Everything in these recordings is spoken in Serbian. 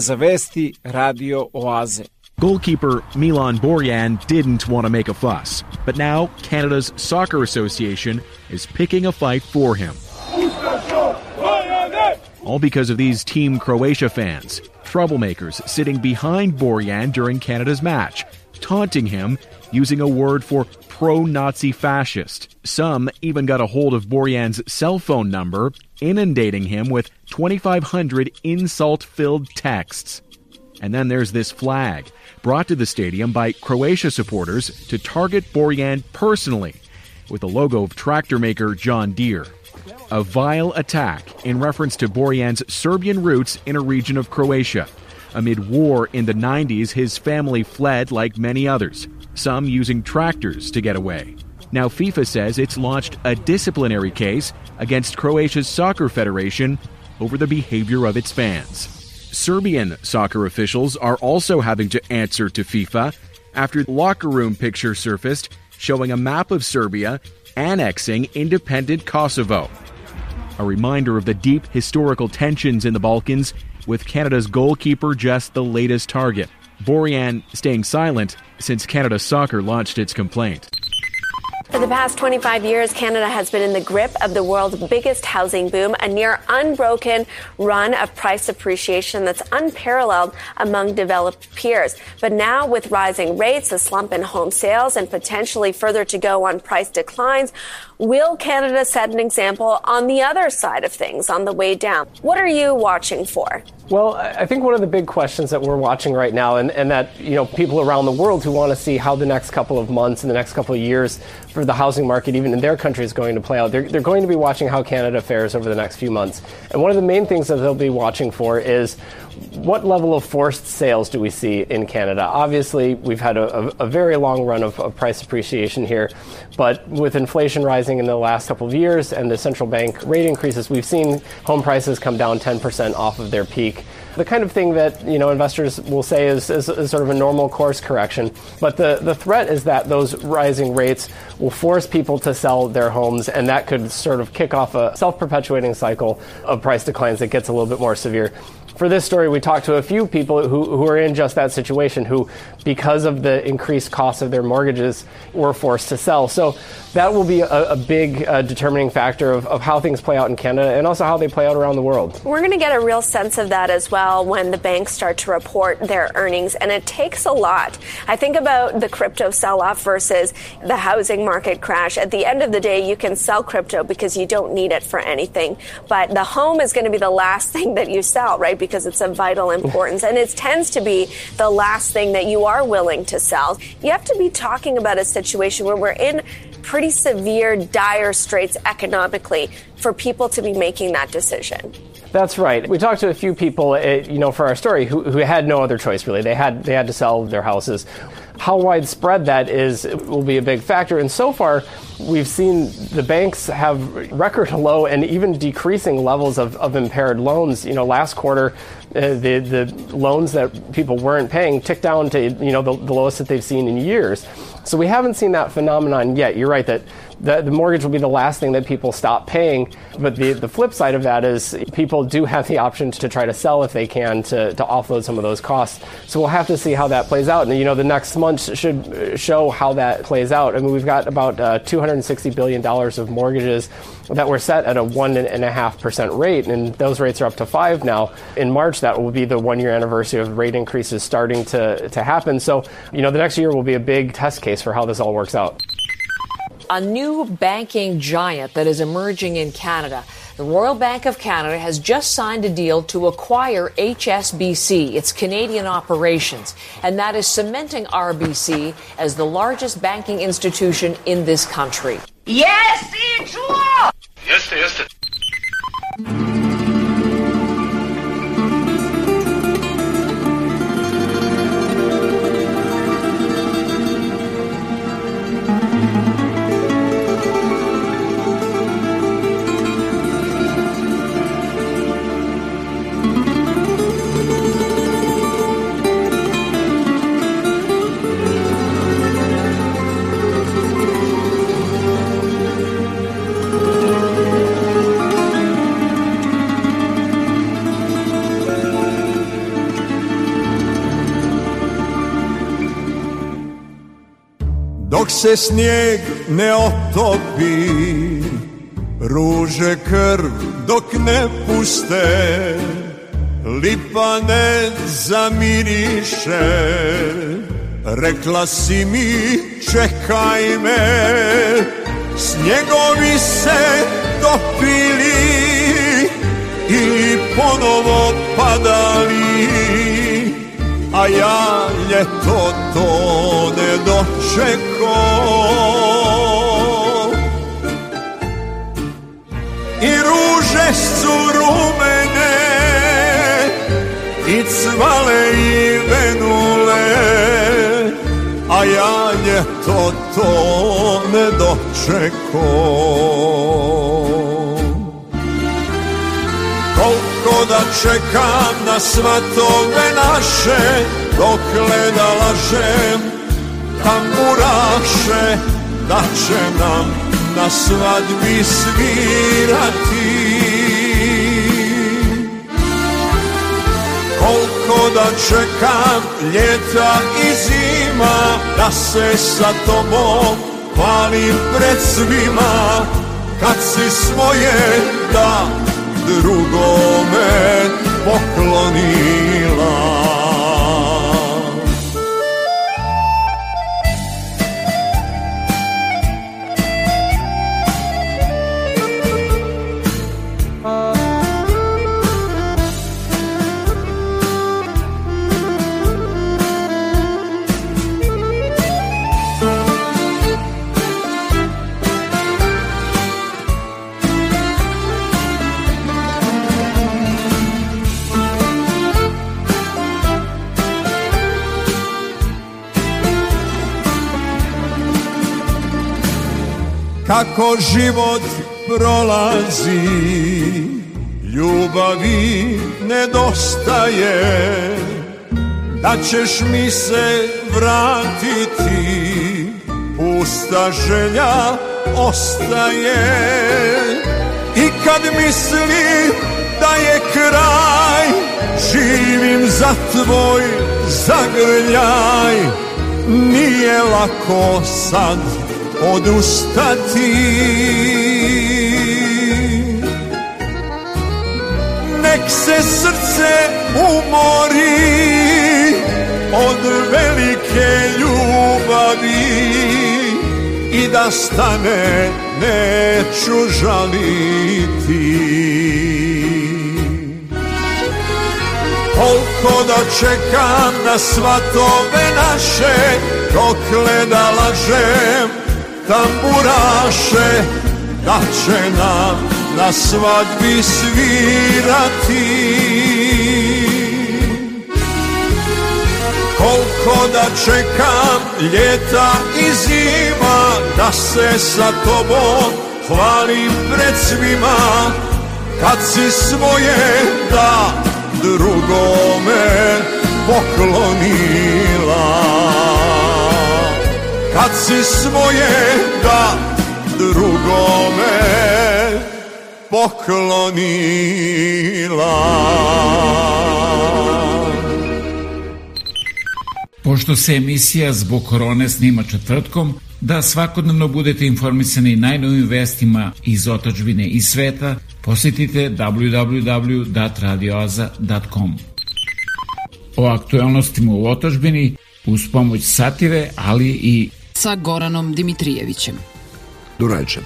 Za vesti Radio Oaze. Goalkeeper Milan Borjan didn't want to make a fuss, but now Canada's Soccer Association is picking a fight for him. All because of these Team Croatia fans, troublemakers sitting behind Borjan during Canada's match, taunting him using a word for pro Nazi fascist. Some even got a hold of Borjan's cell phone number, inundating him with 2,500 insult filled texts. And then there's this flag, brought to the stadium by Croatia supporters to target Borjan personally, with the logo of tractor maker John Deere. A vile attack in reference to Borjan's Serbian roots in a region of Croatia. Amid war in the 90s, his family fled like many others, some using tractors to get away. Now, FIFA says it's launched a disciplinary case against Croatia's soccer federation over the behavior of its fans. Serbian soccer officials are also having to answer to FIFA after locker room picture surfaced showing a map of Serbia annexing independent Kosovo. A reminder of the deep historical tensions in the Balkans, with Canada's goalkeeper just the latest target. Borjan staying silent since Canada Soccer launched its complaint. For the past 25 years, Canada has been in the grip of the world's biggest housing boom, a near unbroken run of price appreciation that's unparalleled among developed peers. But now, with rising rates, a slump in home sales, and potentially further to go on price declines, will Canada set an example on the other side of things on the way down? What are you watching for? Well, I think one of the big questions that we're watching right now, and, and that you know people around the world who want to see how the next couple of months and the next couple of years for the housing market, even in their country, is going to play out. They're, they're going to be watching how Canada fares over the next few months. And one of the main things that they'll be watching for is what level of forced sales do we see in Canada? Obviously, we've had a, a, very long run of, of, price appreciation here, but with inflation rising in the last couple of years and the central bank rate increases, we've seen home prices come down 10% off of their peak. The kind of thing that you know investors will say is, is, is sort of a normal course correction, but the, the threat is that those rising rates will force people to sell their homes, and that could sort of kick off a self perpetuating cycle of price declines that gets a little bit more severe for this story, we talked to a few people who, who are in just that situation, who, because of the increased cost of their mortgages, were forced to sell. So that will be a, a big uh, determining factor of, of how things play out in Canada and also how they play out around the world. We're going to get a real sense of that as well when the banks start to report their earnings, and it takes a lot. I think about the crypto sell off versus the housing market crash. At the end of the day, you can sell crypto because you don't need it for anything, but the home is going to be the last thing that you sell, right? Because it's of vital importance. and it tends to be the last thing that you are willing to sell. You have to be talking about a situation where we're in pretty severe, dire straits economically for people to be making that decision. That's right. We talked to a few people, uh, you know, for our story who, who had no other choice really. They had they had to sell their houses. How widespread that is will be a big factor. And so far, we've seen the banks have record low and even decreasing levels of, of impaired loans. You know, last quarter, uh, the the loans that people weren't paying ticked down to you know the, the lowest that they've seen in years. So we haven't seen that phenomenon yet. You're right that the, the mortgage will be the last thing that people stop paying. But the, the flip side of that is people do have the option to try to sell if they can to, to offload some of those costs. So we'll have to see how that plays out. And, you know, the next month should show how that plays out. I mean, we've got about uh, $260 billion of mortgages that were set at a 1.5% rate, and those rates are up to 5 now. In March, that will be the one year anniversary of rate increases starting to, to happen. So, you know, the next year will be a big test case for how this all works out a new banking giant that is emerging in Canada. The Royal Bank of Canada has just signed a deal to acquire HSBC, its Canadian operations, and that is cementing RBC as the largest banking institution in this country. Yes, it's true. Yes, yes. Se snijeg ne otopi Ruže krv dok ne puste Lipa ne zamiriše. Rekla si mi čekaj me Snjegovi se topili I ponovo padali A ja ljeto to ne dočeko I ruže su rumene I cvale i venule A ja ljeto to ne dočeko Koliko da čekam na svatove naše Dokle da lažem tamburaše Da će nam na svadbi svirati. Koliko da čekam ljeta i zima Da se sa tobom hvalim pred svima. Kad si svoje da drugome poklonila kako život prolazi ljubavi nedostaje. Da ćeš mi se vratiti pusta želja ostaje. I kad mislim da je kraj živim za tvoj zagrljaj. Nije lako sad odustati. Nek se srce umori od velike ljubavi I da stane neću žaliti. Koliko da čekam na svatove naše Dokle da lažem tamburaše da će nam na svadbi svirati. Koliko da čekam ljeta i zima da se sa tobom hvalim pred svima. Kad si svoje da drugome poklonila kad si svoje da drugome poklonila. Pošto se emisija zbog korone snima četvrtkom, da svakodnevno budete informisani najnovim vestima iz otačbine i sveta, posjetite www.radioaza.com. O aktualnostima u otačbini uz pomoć satire, ali i sa Goranom Dimitrijevićem. Durajče.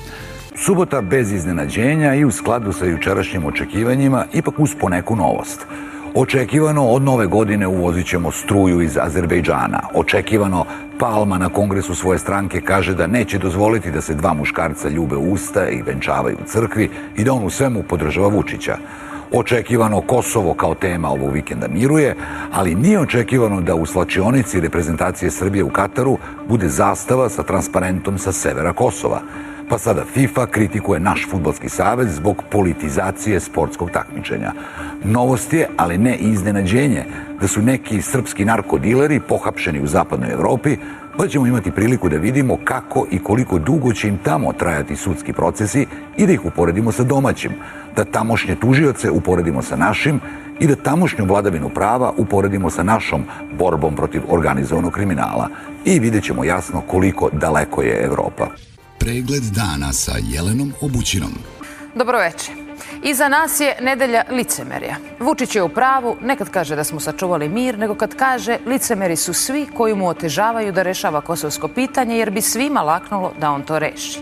Subota bez iznenađenja i u skladu sa jučerašnjim očekivanjima, ipak uz poneku novost. Očekivano od nove godine uvozit ćemo struju iz Azerbejdžana. Očekivano Palma na kongresu svoje stranke kaže da neće dozvoliti da se dva muškarca ljube usta i venčavaju u crkvi i da on u svemu podržava Vučića. Očekivano Kosovo kao tema ovog vikenda miruje, ali nije očekivano da u slačionici reprezentacije Srbije u Kataru bude zastava sa transparentom sa severa Kosova. Pa sada FIFA kritikuje naš futbolski savez zbog politizacije sportskog takmičenja. Novost je, ali ne iznenađenje, da su neki srpski narkodileri pohapšeni u zapadnoj Evropi, pa ćemo imati priliku da vidimo kako i koliko dugo će im tamo trajati sudski procesi i da ih uporedimo sa domaćim, da tamošnje tužioce uporedimo sa našim i da tamošnju vladavinu prava uporedimo sa našom borbom protiv organizovanog kriminala i vidjet ćemo jasno koliko daleko je Evropa. Pregled dana sa Jelenom Obućinom. Dobroveče. Iza nas je nedelja licemerja. Vučić je u pravu, nekad kaže da smo sačuvali mir, nego kad kaže licemeri su svi koji mu otežavaju da rešava kosovsko pitanje, jer bi svima laknulo da on to reši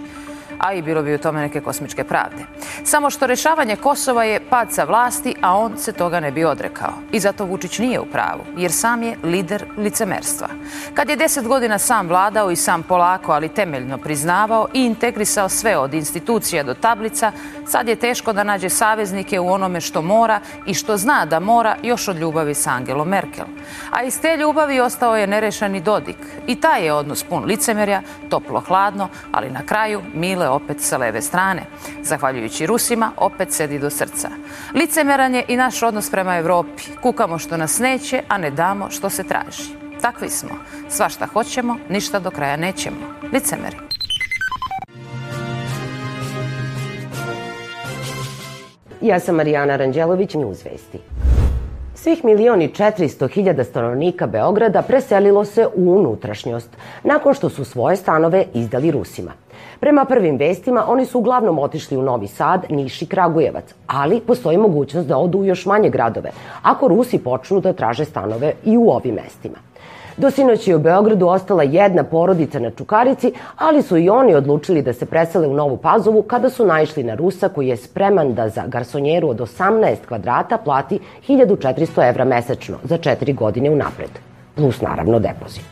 a i bilo bi u tome neke kosmičke pravde. Samo što rešavanje Kosova je pad sa vlasti, a on se toga ne bi odrekao. I zato Vučić nije u pravu, jer sam je lider licemerstva. Kad je deset godina sam vladao i sam polako, ali temeljno priznavao i integrisao sve od institucija do tablica, sad je teško da nađe saveznike u onome što mora i što zna da mora još od ljubavi sa Angelom Merkel. A iz te ljubavi ostao je nerešani Dodik. I taj je odnos pun licemerja, toplo-hladno, ali na kraju mile opet sa leve strane. Zahvaljujući Rusima, opet sedi do srca. Licemeran je i naš odnos prema Evropi. Kukamo što nas neće, a ne damo što se traži. Takvi smo. Sva šta hoćemo, ništa do kraja nećemo. Licemeri. Ja sam Marijana Ranđelović, Newsvesti. Svih milioni 400 hiljada stanovnika Beograda preselilo se u unutrašnjost nakon što su svoje stanove izdali Rusima. Prema prvim vestima, oni su uglavnom otišli u Novi Sad, Niš i Kragujevac, ali postoji mogućnost da odu u još manje gradove, ako Rusi počnu da traže stanove i u ovim mestima. Do sinoć je u Beogradu ostala jedna porodica na Čukarici, ali su i oni odlučili da se presele u Novu Pazovu kada su naišli na Rusa koji je spreman da za garsonjeru od 18 kvadrata plati 1400 evra mesečno za četiri godine unapred, plus naravno depozit.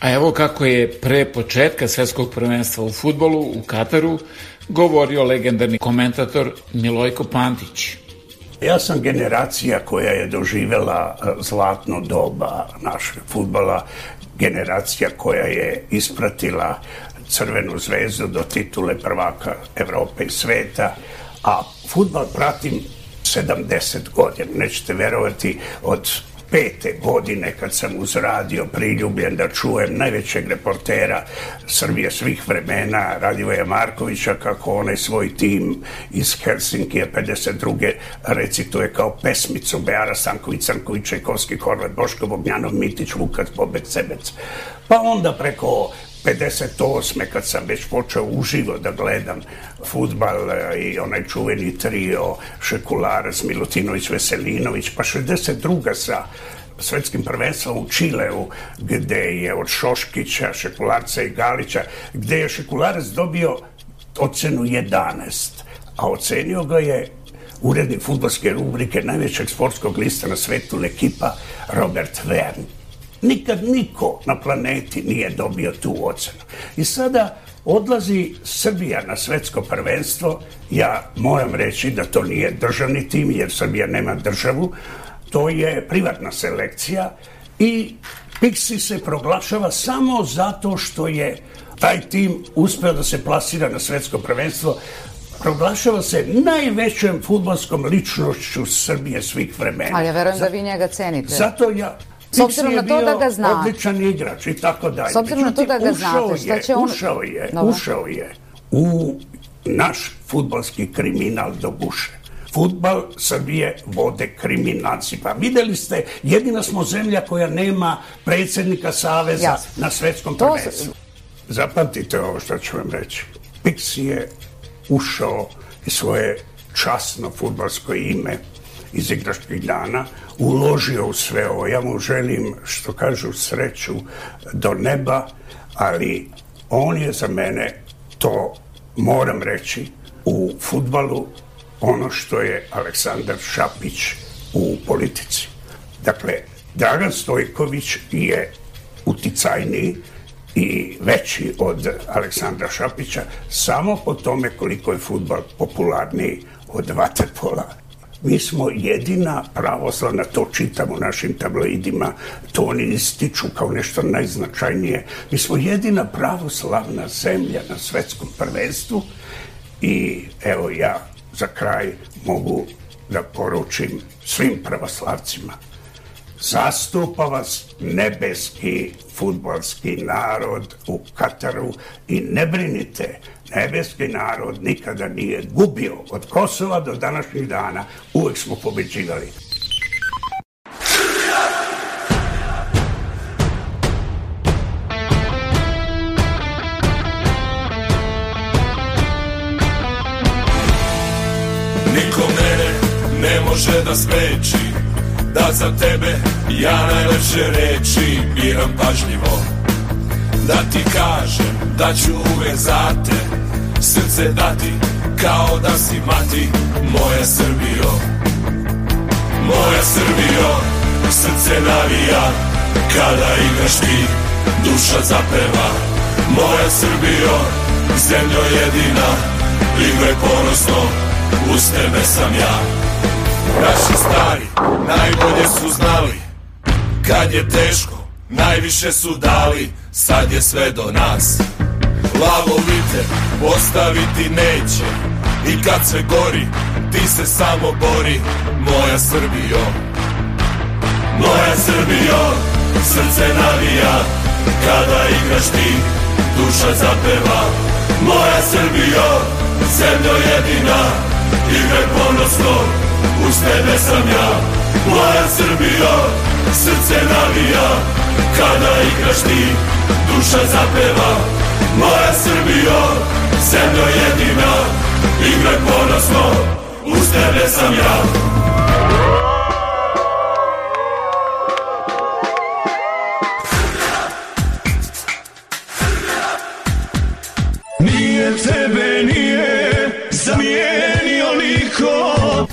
A evo kako je pre početka svetskog prvenstva u futbolu u Kataru govorio legendarni komentator Milojko Pantić. Ja sam generacija koja je doživela e, zlatno doba našeg futbala, generacija koja je ispratila Crvenu zvezdu do titule prvaka Evrope i sveta, a futbal pratim 70 godina, nećete verovati, od pete godine kad sam uz radio priljubljen da čujem najvećeg reportera Srbije svih vremena, Radivoja Markovića, kako onaj svoj tim iz Helsinkija 52. recituje kao pesmicu Beara Stanković, Sanković, Čajkovski, Korvet, Boško Bognjanov, Mitić, Vukac, Bobek, Sebec. Pa onda preko 58. kad sam već počeo uživo da gledam futbal e, i onaj čuveni trio Šekularac, Milutinović, Veselinović, pa 62. sa svetskim prvenstvom u Čileu, gde je od Šoškića, Šekularca i Galića, gde je Šekularac dobio ocenu 11, a ocenio ga je urednik futbolske rubrike najvećeg sportskog lista na svetu Lekipa Robert Verne Nikad niko na planeti nije dobio tu ocenu. I sada odlazi Srbija na svetsko prvenstvo. Ja moram reći da to nije državni tim, jer Srbija nema državu. To je privatna selekcija i Pixi se proglašava samo zato što je taj tim uspeo da se plasira na svetsko prvenstvo proglašava se najvećom futbolskom ličnošću Srbije svih vremena. Ali ja verujem da vi njega cenite. Zato ja, S obzirom na to da ga zna. Odličan igrač i tako dalje. S obzirom na to da ga znate, šta će on... Ušao je, Dobar. ušao je u naš futbalski kriminal do guše. Futbal Srbije vode kriminalci. Pa videli ste, jedina smo zemlja koja nema predsednika Saveza Jasne. na svetskom prvenstvu. Zapamtite ovo što ću vam reći. Pix je ušao i svoje časno futbalsko ime iz igračkih dana uložio u sve ovo. Ja mu želim, što kažu, sreću do neba, ali on je za mene, to moram reći, u futbalu ono što je Aleksandar Šapić u politici. Dakle, Dragan Stojković je uticajniji i veći od Aleksandra Šapića samo po tome koliko je futbal popularniji od vaterpola Mi smo jedina pravoslavna, to čitam u našim tabloidima, to oni ističu kao nešto najznačajnije. Mi smo jedina pravoslavna zemlja na svetskom prvenstvu i evo ja za kraj mogu da poručim svim pravoslavcima. Zastupa vas nebeski futbolski narod u Kataru i ne brinite, nebeski narod nikada nije gubio od Kosova do današnjih dana. Uvek smo pobeđivali. Niko mene ne može da spreči Da za tebe ja najlepše reči biram pažljivo Da ti kažem da ću uvek za te Srce dati kao da si mati Moja Srbijo. Moja Srbijo Srce navija Kada igraš ti Duša zapeva. Moja Srbijo Zemljo jedina Igraj ponosno Uz tebe sam ja. Naši stari najbolje su znali Kad je teško najviše su dali Sad je sve do nas. Lavovite ostaviti neće. I kad sve gori ti se samo bori Moja Srbijo. Moja Srbijo Srce navija Kada igraš ti Duša zapeva. Moja Srbijo Zemljo jedina Igraj ponosno Uz tebe sam ja. Moja Srbijo Srce navija Kada igraš ti Duša zapeva Moja Srbijo Zemljo jedina Igraj ponosno Uz tebe sam ja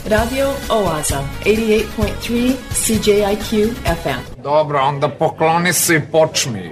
Radio Oaza, 88.3 CJIQ FM. Dobro, onda pokloni se i počmi.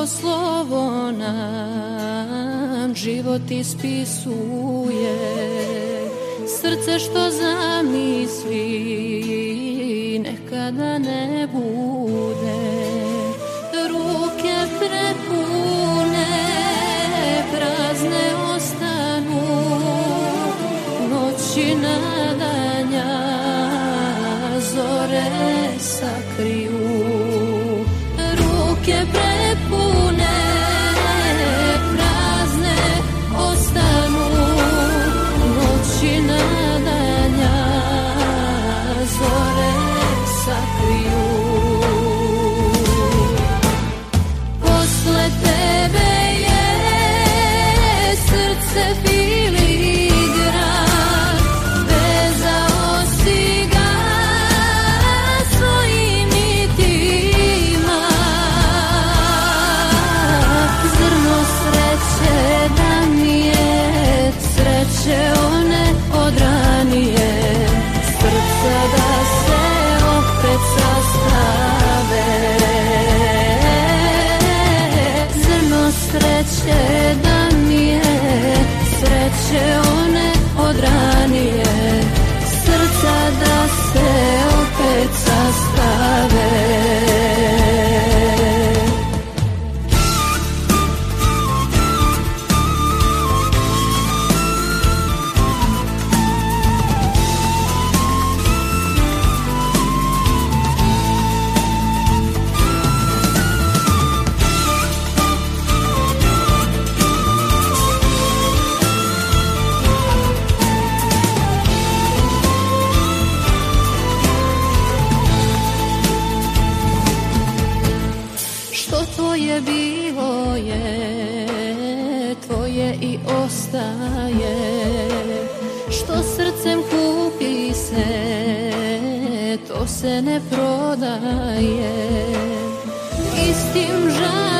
Po slovo nam život ispisuje. Srce što zamisli nekada ne bude. Ruke prepune prazne ostanu. Noći nadanja zore sakriju ostaje. Što srcem kupi se, to se ne prodaje. Istim žarom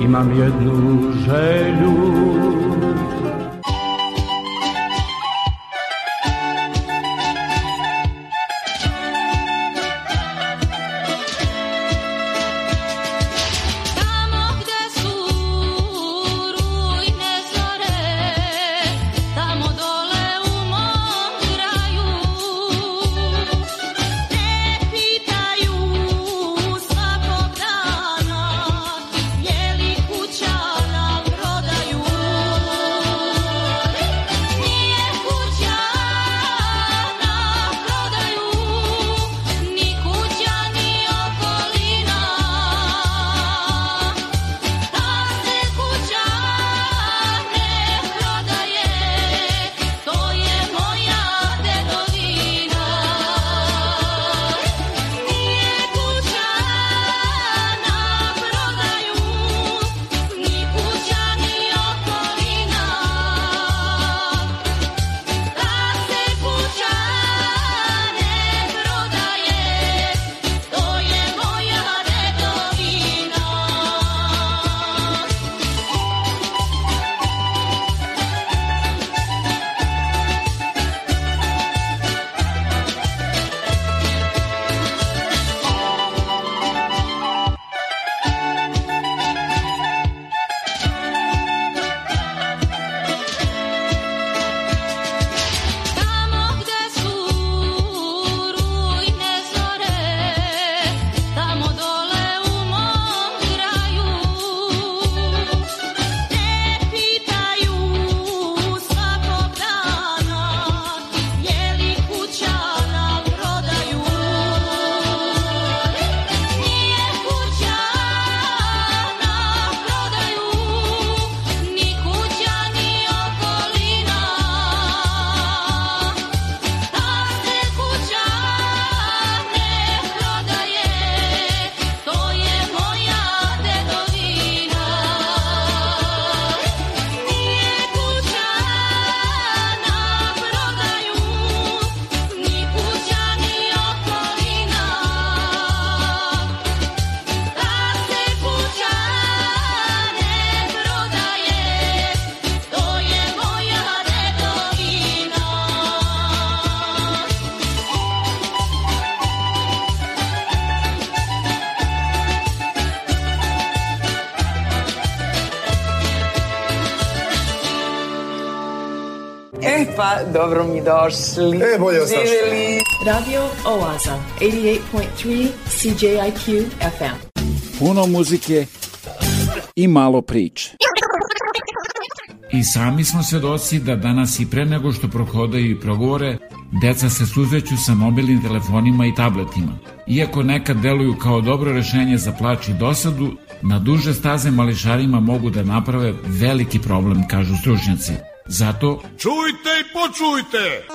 Imam jednu želju dobro mi došli. E, bolje vas. Radio Oaza, 88.3 CJIQ FM. Puno muzike i malo priče. I sami smo svedoci da danas i pre nego što prohodaju i progovore, deca se suzveću sa mobilnim telefonima i tabletima. Iako nekad deluju kao dobro rešenje za plač i dosadu, na duže staze mališarima mogu da naprave veliki problem, kažu stručnjaci. Zato Čujte i počujte!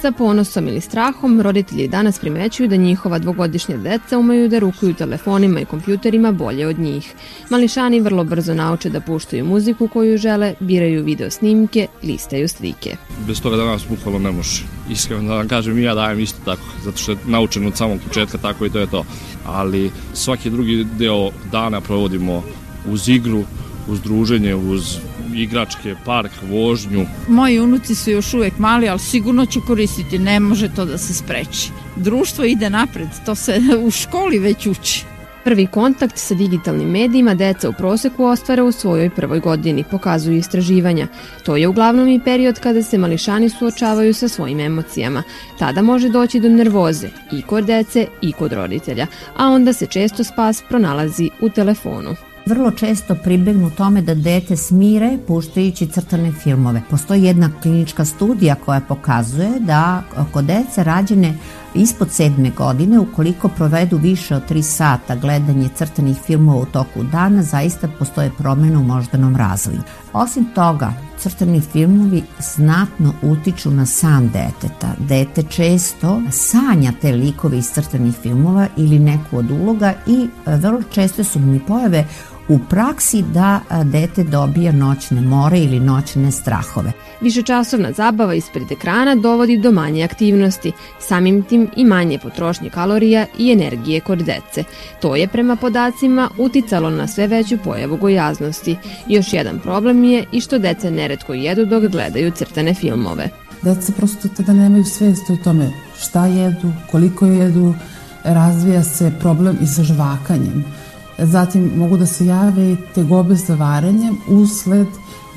Sa ponosom ili strahom, roditelji danas primećuju da njihova dvogodišnja deca umeju da rukuju telefonima i kompjuterima bolje od njih. Mališani vrlo brzo nauče da puštaju muziku koju žele, biraju video snimke, listaju slike. bez toga danas bukvalno ne može. Iskreno da vam kažem, i ja dajem isto tako, zato što je naučen od samog početka tako i to je to. Ali svaki drugi deo dana provodimo uz igru, uz druženje, uz igračke, park, vožnju. Moji unuci su još uvek mali, ali sigurno će koristiti, ne može to da se spreči. Društvo ide napred, to se u školi već uči. Prvi kontakt sa digitalnim medijima deca u proseku ostvare u svojoj prvoj godini, pokazuju istraživanja. To je uglavnom i period kada se mališani suočavaju sa svojim emocijama. Tada može doći do nervoze i kod dece i kod roditelja, a onda se često spas pronalazi u telefonu. Vrlo često pribegnu tome da dete smire puštajući crtane filmove. Postoji jedna klinička studija koja pokazuje da kod dece rađene ispod sedme godine, ukoliko provedu više od 3 sata gledanje crtanih filmova u toku dana, zaista postoje promjene u moždanom razvoju. Osim toga, crtani filmovi znatno utiču na san deteta. Dete često sanja te likove iz crtanih filmova ili neku od uloga i vrlo često su mi pojave u praksi da dete dobija noćne more ili noćne strahove. Višečasovna zabava ispred ekrana dovodi do manje aktivnosti, samim tim i manje potrošnje kalorija i energije kod dece. To je prema podacima uticalo na sve veću pojavu gojaznosti. Još jedan problem je i što deca neretko jedu dok gledaju crtane filmove. Deca prosto tada nemaju svest o tome šta jedu, koliko jedu, razvija se problem i sa žvakanjem. Zatim mogu da se jave i tegobe sa varenjem usled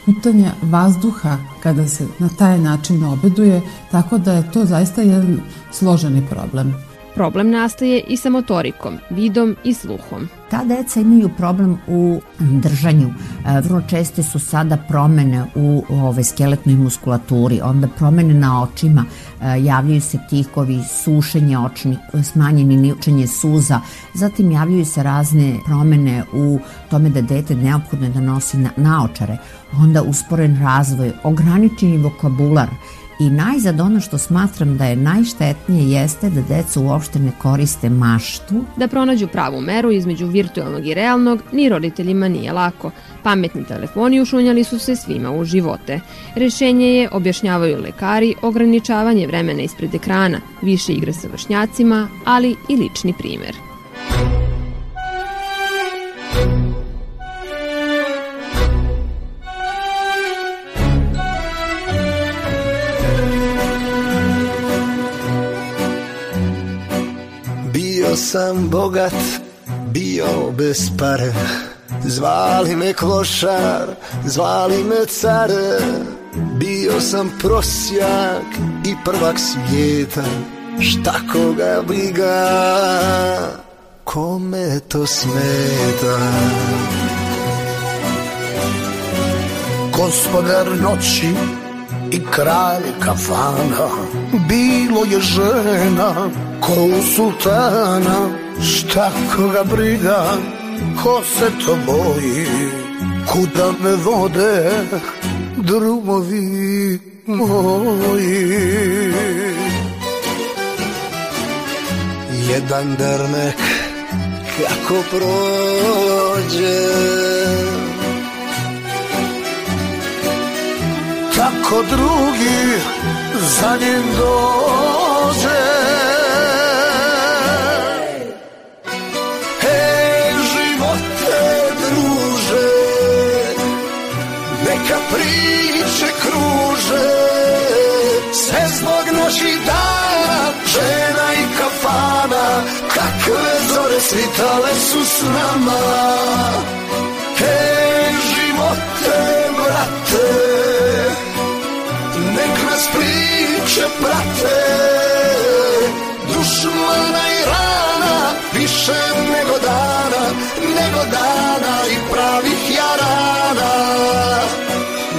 putanja vazduha kada se na taj način obeduje, tako da je to zaista jedan složeni problem. Problem nastaje i sa motorikom, vidom i sluhom. Ta deca imaju problem u držanju. E, Vrlo česte su sada promene u ove skeletnoj muskulaturi, onda promene na očima, e, javljaju se tikovi, sušenje očni, smanjeni ničenje suza, zatim javljaju se razne promene u tome da dete neophodno je da nosi na, naočare, onda usporen razvoj, ograničeni vokabular, I najzad ono što smatram da je najštetnije jeste da deca uopšte ne koriste maštu. Da pronađu pravu meru između virtualnog i realnog ni roditeljima nije lako. Pametni telefoni ušunjali su se svima u živote. Rešenje je, objašnjavaju lekari, ograničavanje vremena ispred ekrana, više igre sa vršnjacima, ali i lični primer. Sam bogat, bio bez pare. Zvali me klošar, zvali me care Bio sam prosjak i prvak svijeta. Šta koga briga, kome to smeta? Gospodar noći i kralj kafana Bilo je žena ko u sultana Šta koga briga, ko se to boji Kuda me vode drumovi moji. Jedan dernek kako prođe Tako drugi za njim dođe Hej, živote druže, neka priče kruže, sve zbog naših dana, žena i kafana, kakve zore svitale su s nama. Hej, živote, brate, priče prate Dušmana i rana Više nego dana Nego dana i pravih jarana.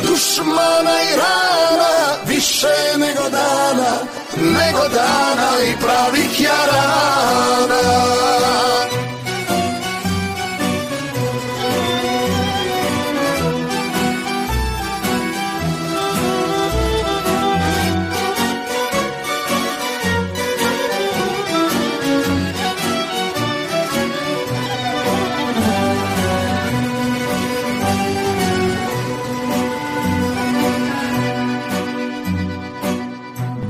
Dušmana i rana Više nego dana Nego dana i pravih jarana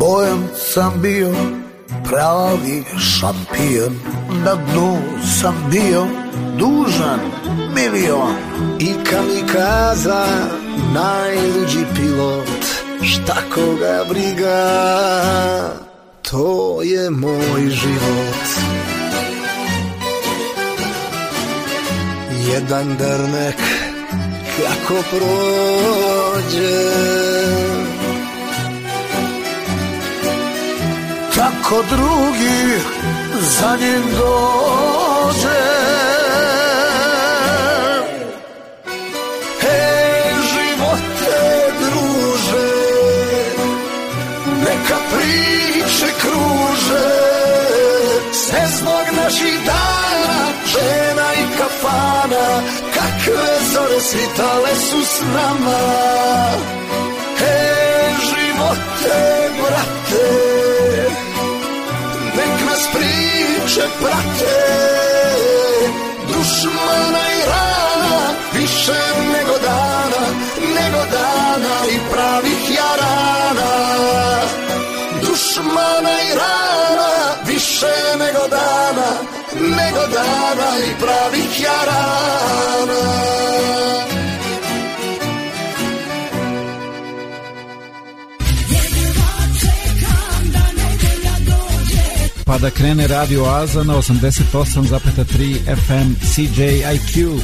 Bojan sam bio pravi šampion. Na dnu sam bio dužan milion. I kamikaza najluđi pilot Šta koga briga? To je moj život. Jedan drnek kako prođe Tako drugi za njim dođe. Hej živote druže Neka priče kruže. Sve zbog naših dana Žena i kafana Kakve zore svitale su s nama. Hej živote brate Više nego dana Nego dana i pravih jarana Dušmana i rana Više nego dana Nego dana i pravih jarana Pa da krene Radio Oaza na 88,3 FM CJIQ.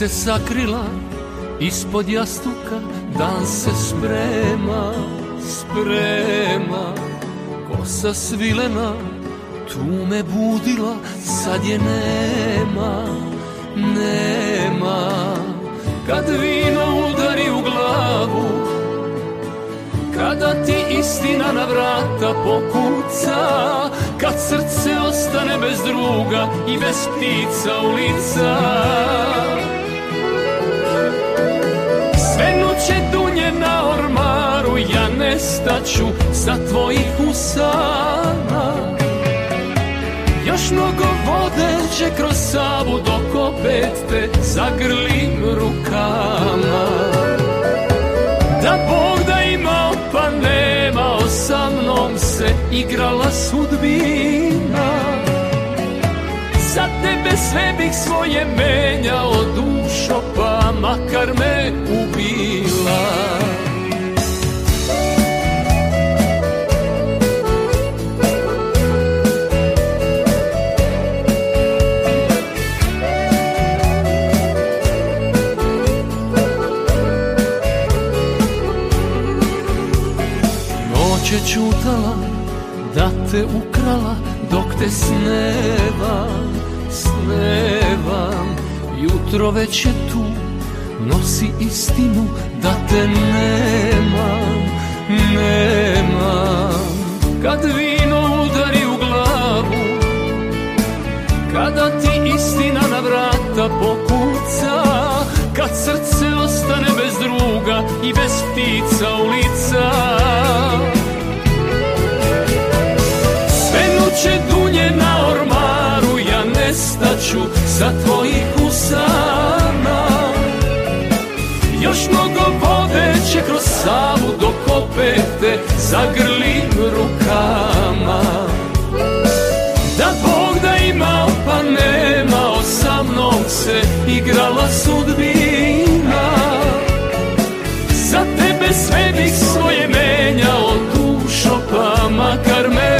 Se sakrila ispod jastuka, dan se sprema, sprema. Kosa svilena, tu me budila, sad je nema, nema. Kad vino udari u glavu, kada ti istina na vrata pokuca, kad srce ostane bez druga i bez ptica ulica. Sve nestaću sa tvojih usana. Još mnogo vode će kroz Savu dok opet te zagrlim rukama. Da Bog da imao pa nemao sa mnom se igrala sudbina Za tebe sve bih svoje menjao dušo pa makar me ubila te ukrala dok te snevam, snevam Jutro već je tu, nosi istinu da te nemam, nemam Kad vino udari u glavu, kada ti istina na vrata pokuca Kad srce ostane bez druga i bez ptica ulica Sve će dunje na ormaru Ja nestaću sa tvojih usana. Još mnogo vode će kroz savu do kopete Zagrlim rukama. Da Bog da imao pa nemao Sa mnom se igrala sudbina. Za tebe sve bih svoje menjao dušo pa makar me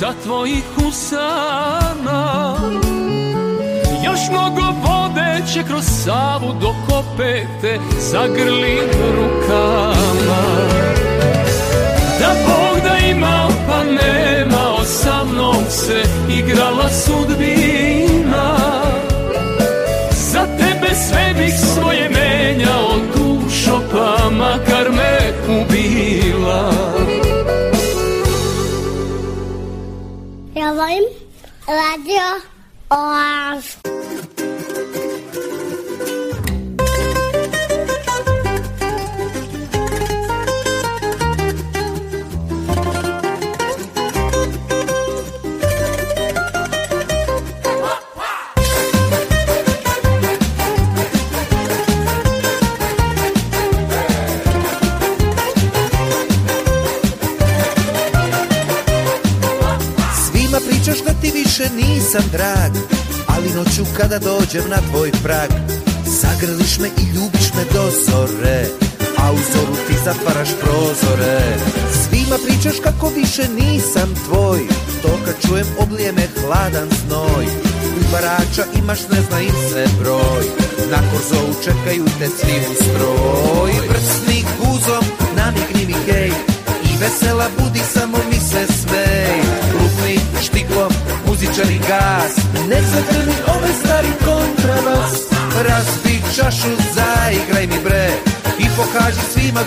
sa tvojih usana. Još mnogo vode će kroz Savu dok opet te zagrlim rukama. Da Bog da imao pa nemao sa mnom se igrala sudbina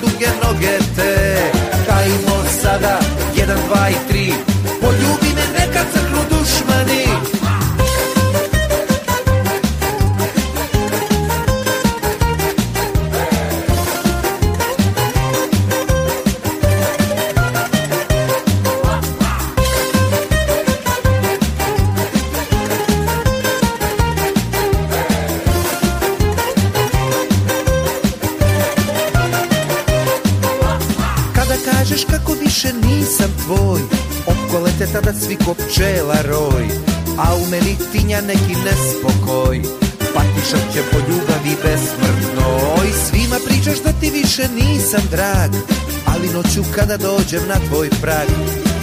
pokaži svima duge nisam drag Ali noću kada dođem na tvoj prag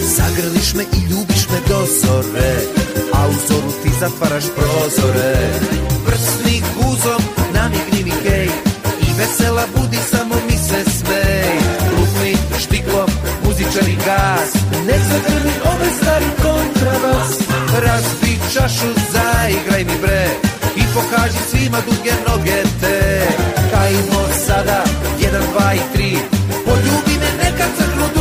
Zagrliš me i ljubiš me do zore A u zoru ti zatvaraš prozore. Prsni guzom namigni mi hej I vesela budi samo mi se smej. Lupni štiklom muzičari gas Ne zagrni ove stari kontrabas Razbi čašu, zaigraj mi bre I pokaži svima duge noge te Kajmo sada, jedan, dva i tri. Poljubi me nekad crknu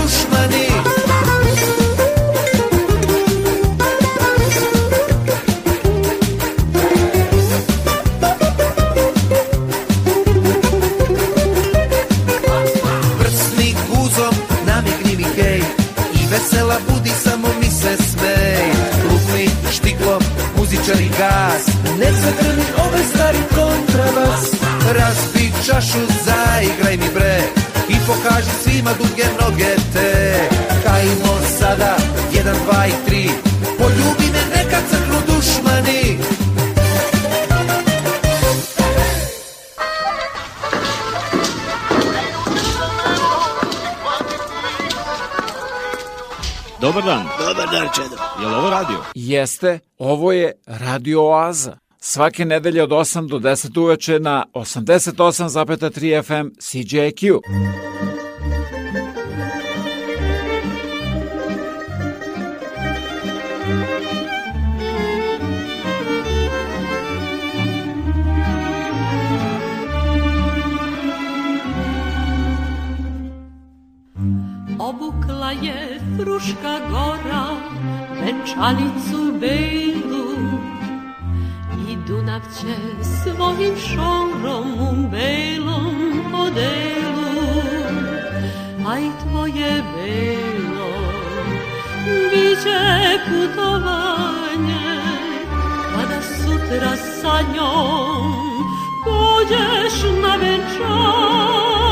Razbi čašu, zaigraj mi bre I pokaži svima duge noge te Kajmo sada, jedan, dva i tri Poljubi me nekad crknu dušmani Dobar dan. Dobar dan, Čedo. Je li ovo radio? Jeste, ovo je Radio Oaza. Svake nedelje od 8 do 10 uveče na 88,3 FM CJQ. Obukla je Fruška gora venčanicu belu Dunav Mravće svojim šorom belom odelu, a i tvoje belo biće putovanje, kada sutra sa njom pođeš na venčanje.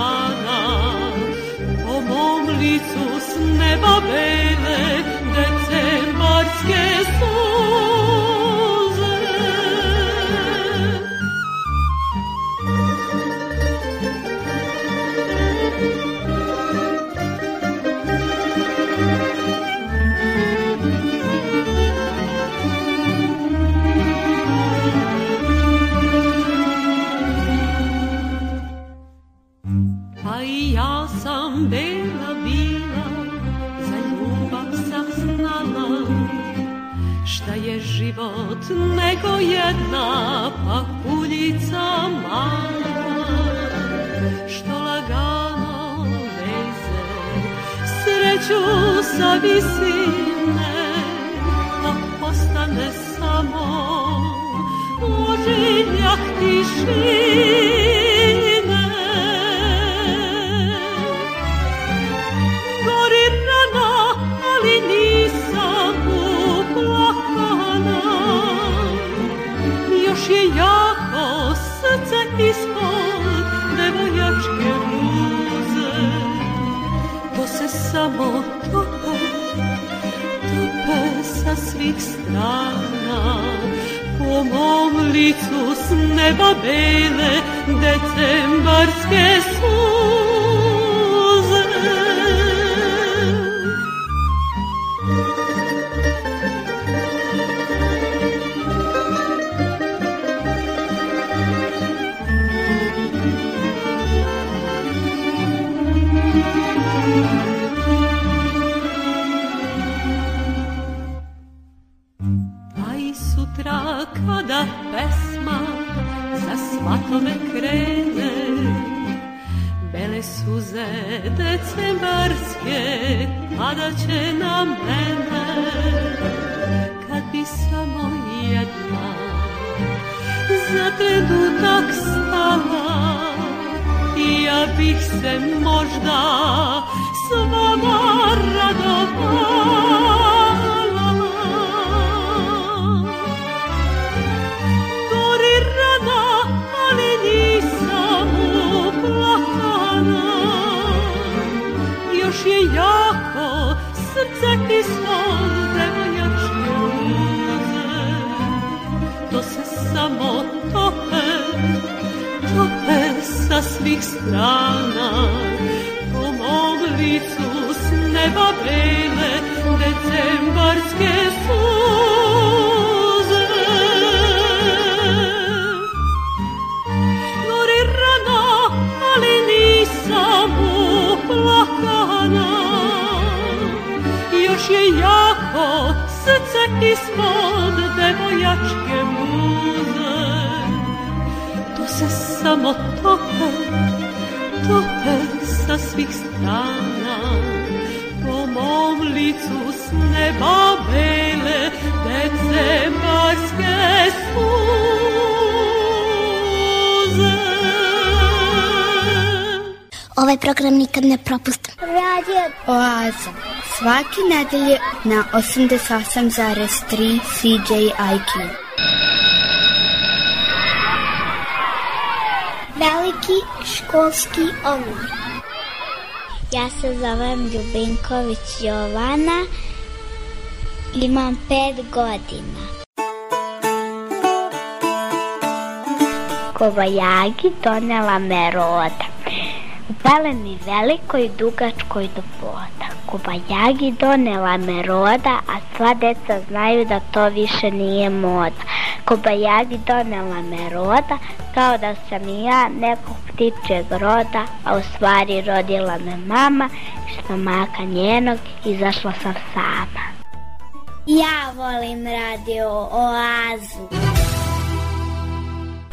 Strana, po mom licu s neba bele decembarske suze. Nego jedna pahuljica mala, što lagano veze sreću sa visine, pa postane samo ožiljak tišine. Samo tope, tope sa svih strana, po mom licu s neba bele decembarske suze. Će na mene Kad bi samo jedna za trenutak stala. Ja bih se možda s vama radovala. Gori rana, ali nisam uplakana. Još je jako svih strana Po mom licu s neba bele decembarske suze samo tope, tope sa svih strana Po mom licu s neba bele decembarske suze Ovaj program nikad ne propustim. Radio Oaza. Svake nedelje na 88,3 CJIQ. Veliki školski omor. Ja se zovem Ljubinković Jovana, imam pet godina. Kobajagi donela me roda, u peleni velikoj dugačkoj do poda. Kobajagi donela me roda, a sva deca znaju da to više nije moda. Kobajagi donela me roda, kao da sam i ja nekog ptičeg roda, a u stvari rodila me mama, iz stomaka njenog izašla sam sama. Ja volim radio Oazu.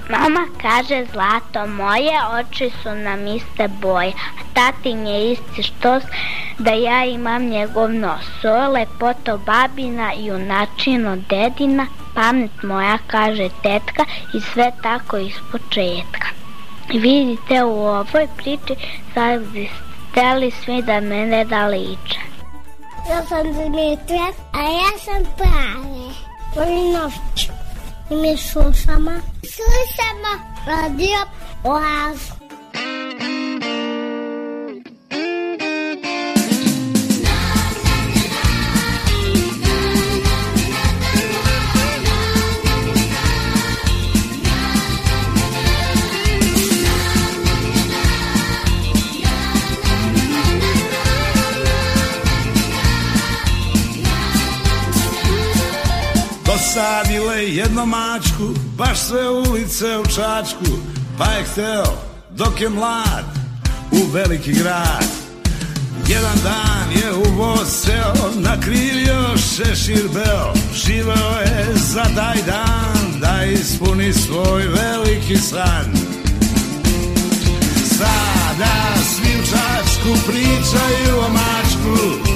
Mama kaže zlato moje, oči su nam iste boje, a tatin je isti štos da ja imam njegov nos. Lepoto babina, junačino dedina, pamet moja kaže tetka i sve tako iz početka. Vidite u ovoj priči sad bi steli svi da mene da liče. Ja sam Dimitra, a ja sam Prave. Volim noć. I mi slušamo. Slušamo radio Oazu. Dosadile jedno mačku, baš sve ulice u Čačku, pa je hteo, dok je mlad, u veliki grad. Jedan dan je u voz seo, nakrivio šešir beo, živeo je za taj dan, da ispuni svoj veliki san. Sada svi u Čačku pričaju o mačku,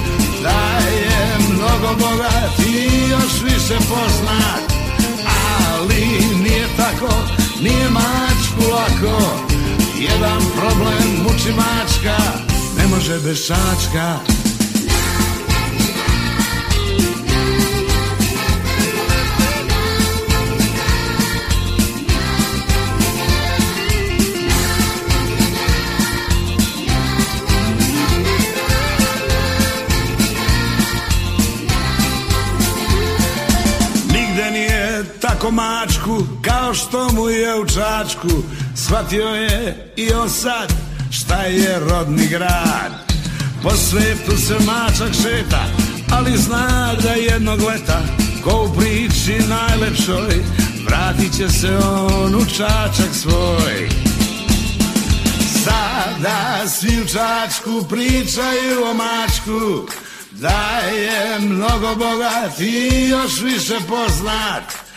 da je mnogo bogat još više poznat Ali nije tako, nije mačku lako. Jedan problem muči mačka, ne može bez šačka mačku kao što mu je u Čačku. Shvatio je i on sad šta je rodni grad. Po svetu se mačak šeta, ali zna da jednog leta Ko u priči najlepšoj, vratit će se on u Čačak svoj. Sada svi u Čačku pričaju o mačku Da je mnogo bogat i još više poznat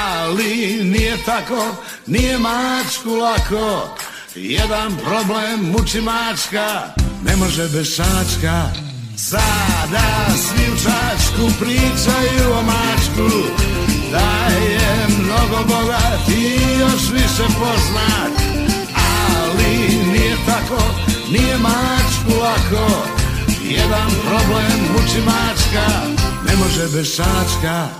Ali nije tako, nije mačku lako. Jedan problem muči mačka, ne može bez šačka. Sada svi u Čačku pričaju o mačku Da je mnogo bogat i još više poznat. Ali nije tako, nije mačku lako. Jedan problem muči mačka, ne može bez šačka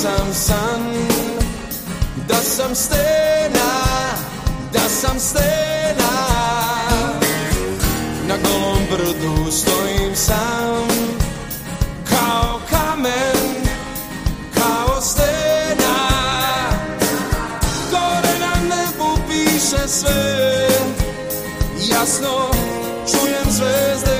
Sam san Da sam stena, da sam stena. Na golom brdu stojim sam Kao kamen, kao stena. Gore na nebu piše sve Jasno čujem zvezde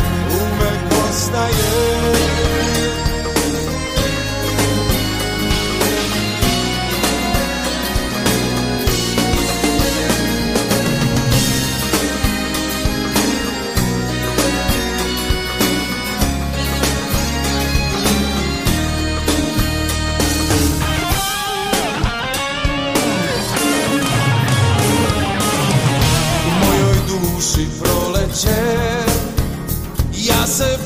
duši proleće. Ja se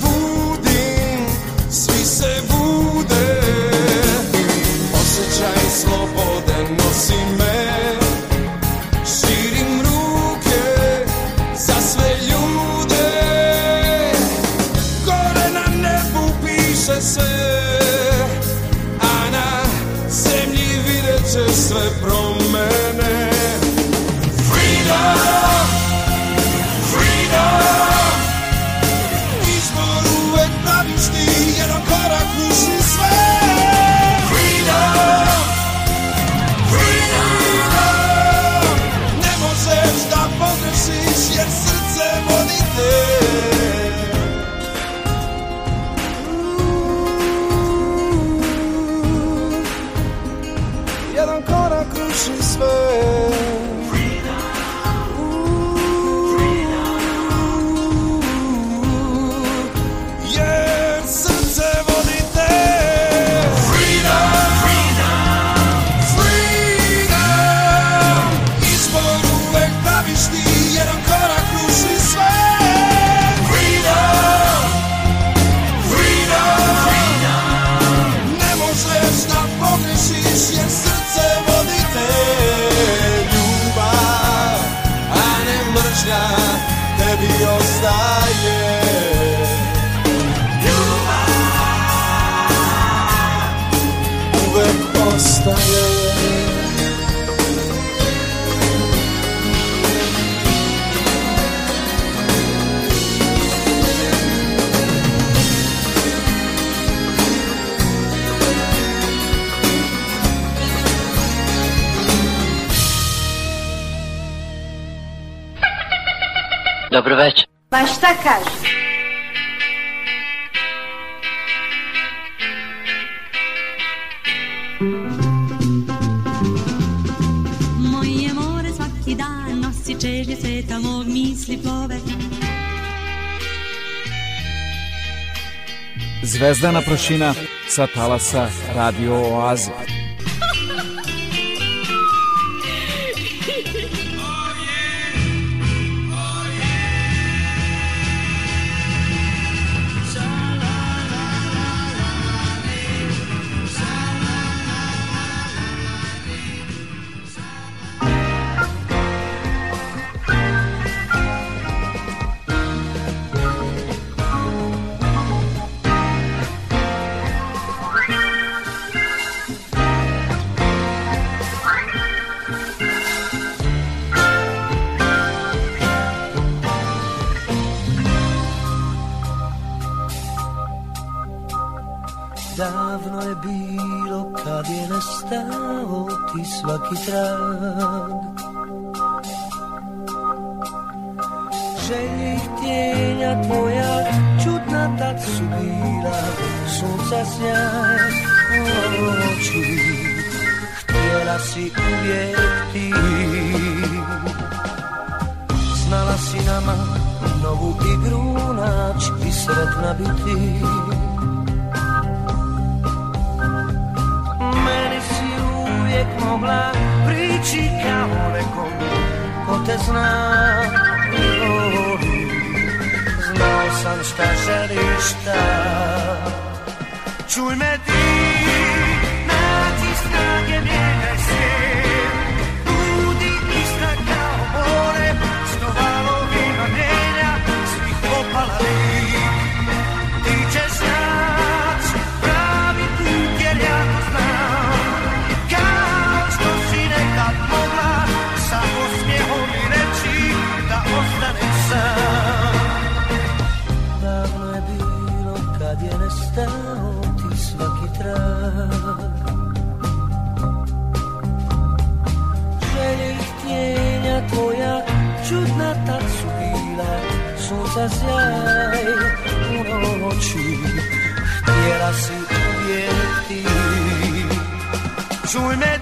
Dobro večer. Pa šta kažeš? Moje more svaki dan nosi čežnje sveta mog misli plove Zvezdana prošina sa talasa Radio Oaze. sei unoci Fiera si piedi sul mezzo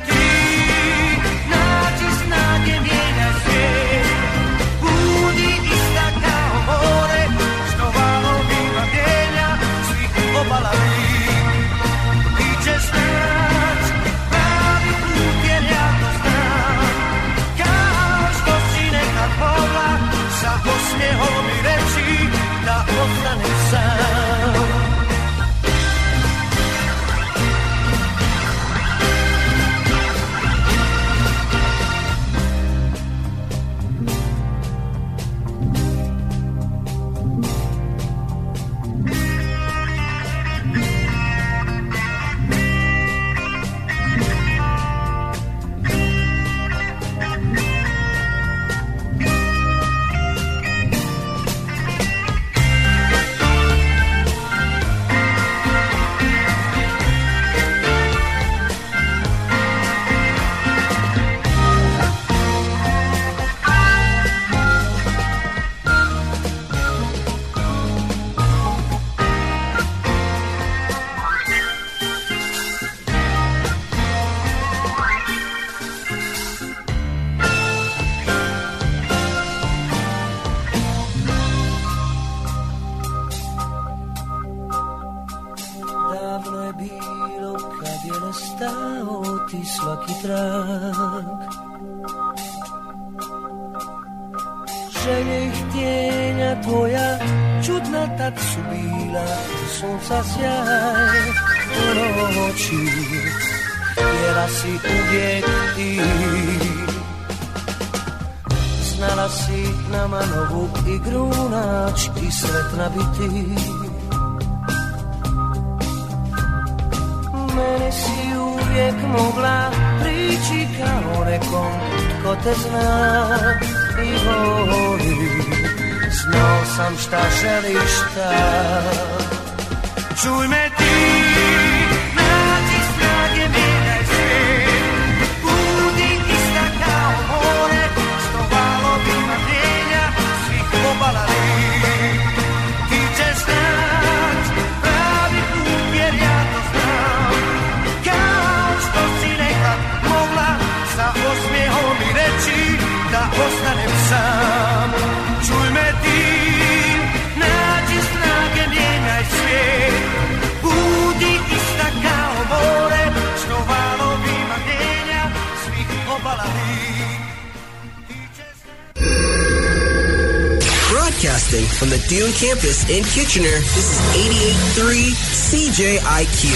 DJ IQ.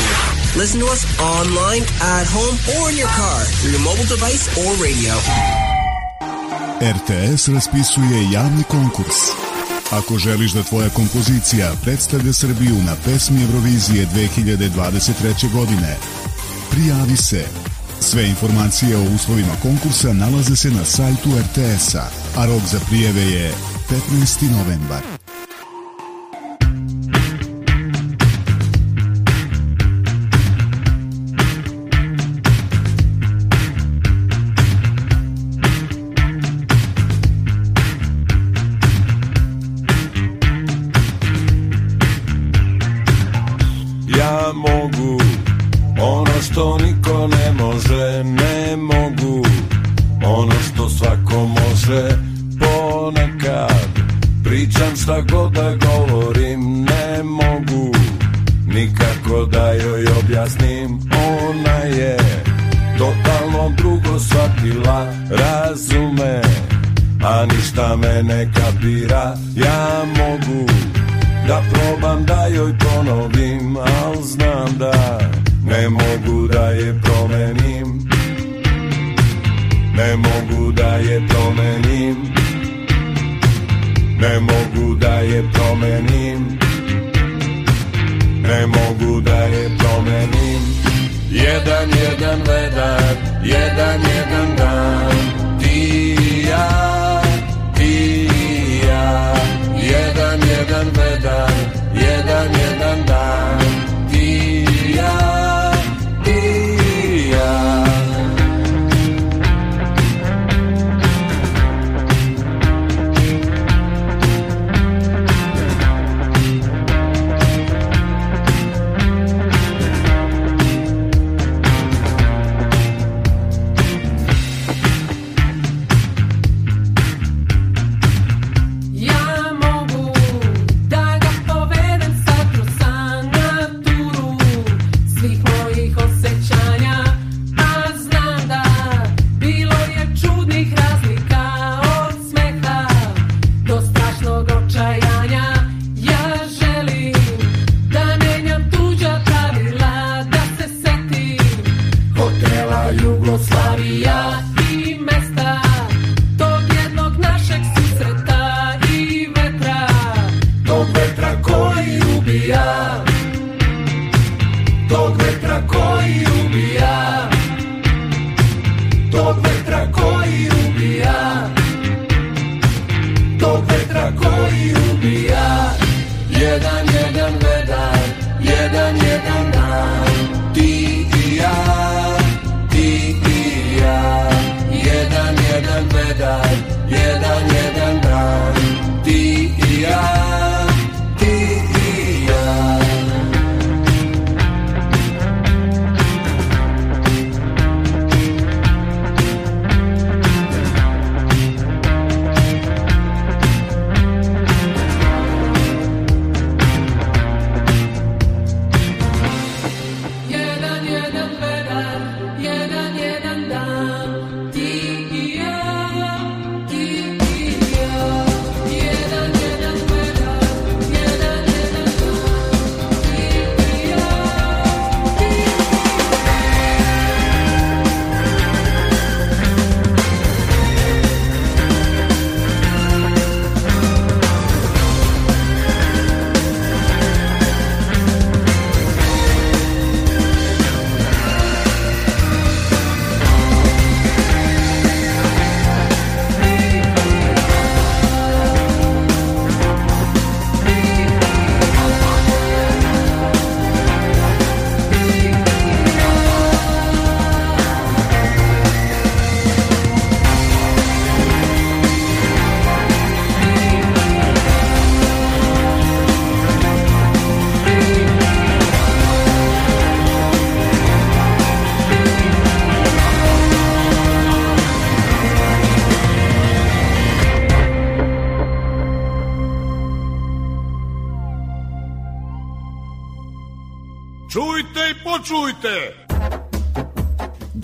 Listen to us online, at home, or in your car through your mobile device or radio. RTS raspisuje javni konkurs. Ako želiš da tvoja kompozicija predstavlja Srbiju na pesmi Eurovizije 2023. godine, prijavi se. Sve informacije o uslovima konkursa nalaze se na sajtu RTS-a, a rok za prijeve je 15. novembar.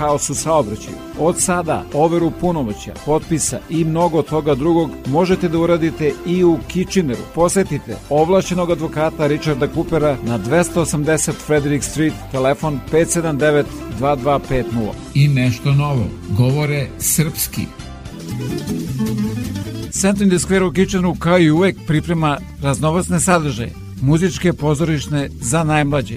haos u saobraćaju. Od sada overu punomoća, potpisa i mnogo toga drugog možete da uradite i u Kitcheneru. Posetite ovlašćenog advokata Richarda Coopera na 280 Frederick Street, telefon 579 2250. I nešto novo, govore srpski. Centrum in the Square u Kitcheneru kao i uvek priprema raznovacne sadržaje muzičke pozorišne za najmlađe.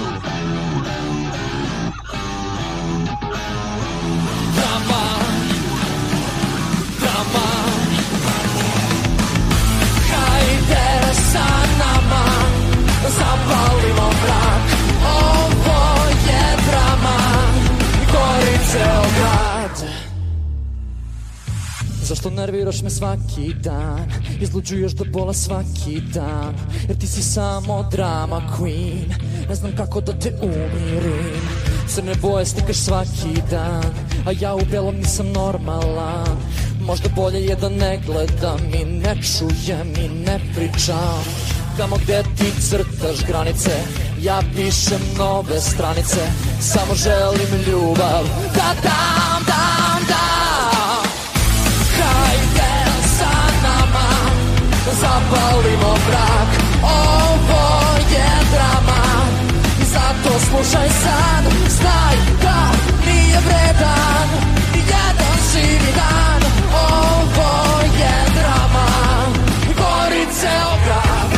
Zašto nerviraš me svaki dan? Izluđuješ do bola svaki dan. Jer ti si samo drama queen. Ne znam kako da te umirim. Crne boje stikaš svaki dan A ja u belom nisam normalan Možda bolje je da ne gledam i ne čujem i ne pričam. Tamo gde ti crtaš granice Ja pišem nove stranice. Samo želim ljubav Da dam, dam, dam Zapalimo brak. Ovo je drama Zato slušaj sad. Znaj da nije vredan Jedan živi dan. Ovo je drama. Gori ceo grad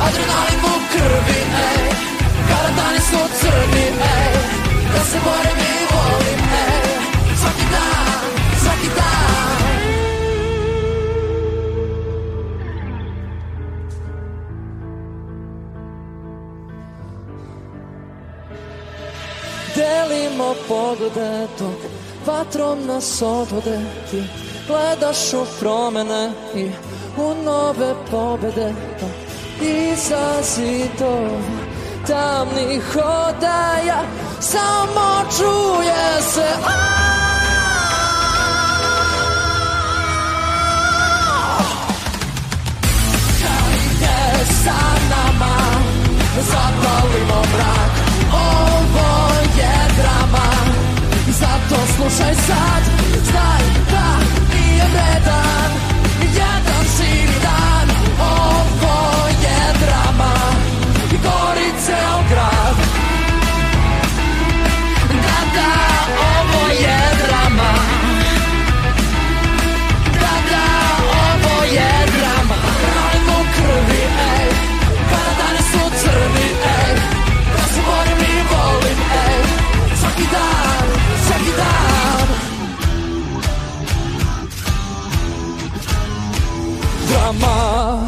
Adrenalin u krvi, su crni, ej Da se borim i volim, ej. Svaki dan, svaki dan. Delimo poglede dok vatrom nas odvode Ti. Gledaš u promene i u nove pobede Dok iza zidova tamnih hodaja Samo čuje se Hajde sa nama Zapalimo mrak Ovo je drama. Zato slušaj sad Znaj da nije vredan gori ceo grad Da, ovo je drama. Da, da, ovo je drama. Ralim u krvi, ej Kada dane su crni, ej. Da se borim i volim, ej. Svaki dan, svaki dan. Drama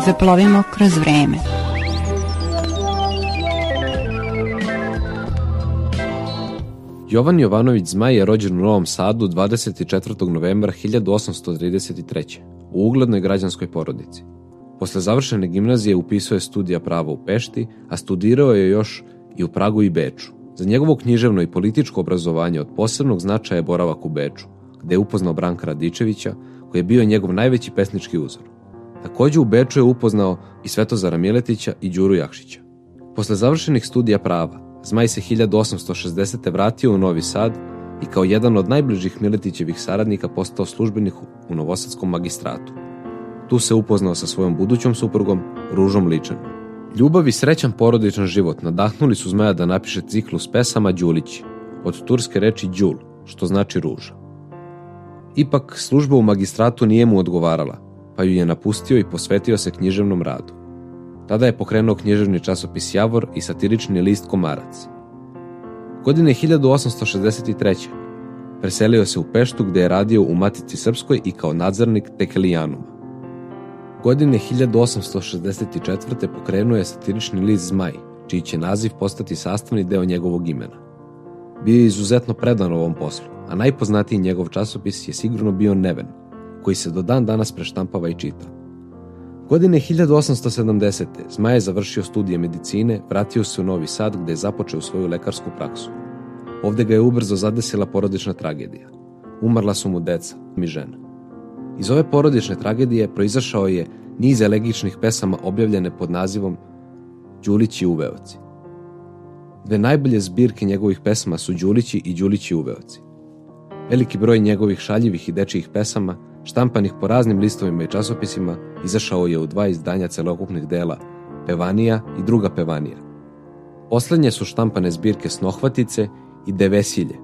Da zaplovimo kroz vreme. Jovan Jovanović Zmaj je rođen u Novom Sadu 24. novembra 1833. u uglednoj građanskoj porodici. Posle završene gimnazije upisao je studija prava u Pešti, a studirao je još i u Pragu i Beču. Za njegovo književno i političko obrazovanje od posebnog značaja je boravak u Beču, gde je upoznao Branka Radičevića, koji je bio njegov najveći pesnički uzor. Takođe u Beču je upoznao i Svetozara Miletića i Đuru Jakšića. Posle završenih studija prava, Zmaj se 1860. vratio u Novi Sad i kao jedan od najbližih Miletićevih saradnika postao službenik u Novosadskom magistratu. Tu se upoznao sa svojom budućom suprugom, Ružom Ličanom. Ljubav i srećan porodičan život nadahnuli su Zmaja da napiše ciklus pesama Đulići, od turske reči Đul, što znači ruža. Ipak, služba u magistratu nije mu odgovarala, pa ju je napustio i posvetio se književnom radu. Tada je pokrenuo književni časopis Javor i satirični list Komarac. Godine 1863. preselio se u Peštu gde je radio u Matici Srpskoj i kao nadzornik Tekelijanuma. Godine 1864. pokrenuo je satirični list Zmaj, čiji će naziv postati sastavni deo njegovog imena. Bio je izuzetno predan ovom poslu, a najpoznatiji njegov časopis je sigurno bio Neven, koji se do dan danas preštampava i čita. Godine 1870. Zmaj je završio studije medicine, vratio se u Novi Sad gde je započeo svoju lekarsku praksu. Ovde ga je ubrzo zadesila porodična tragedija. Umrla su mu deca, mi žena. Iz ove porodične tragedije proizašao je niz elegičnih pesama objavljene pod nazivom Đulići uveoci. Dve najbolje zbirke njegovih pesama su Đulići i Đulići uveoci. Veliki broj njegovih šaljivih i dečijih pesama, štampanih po raznim listovima i časopisima, izašao je u dva izdanja celokupnih dela Pevanija i druga Pevanija. Poslednje su štampane zbirke Snohvatice i Devesilje.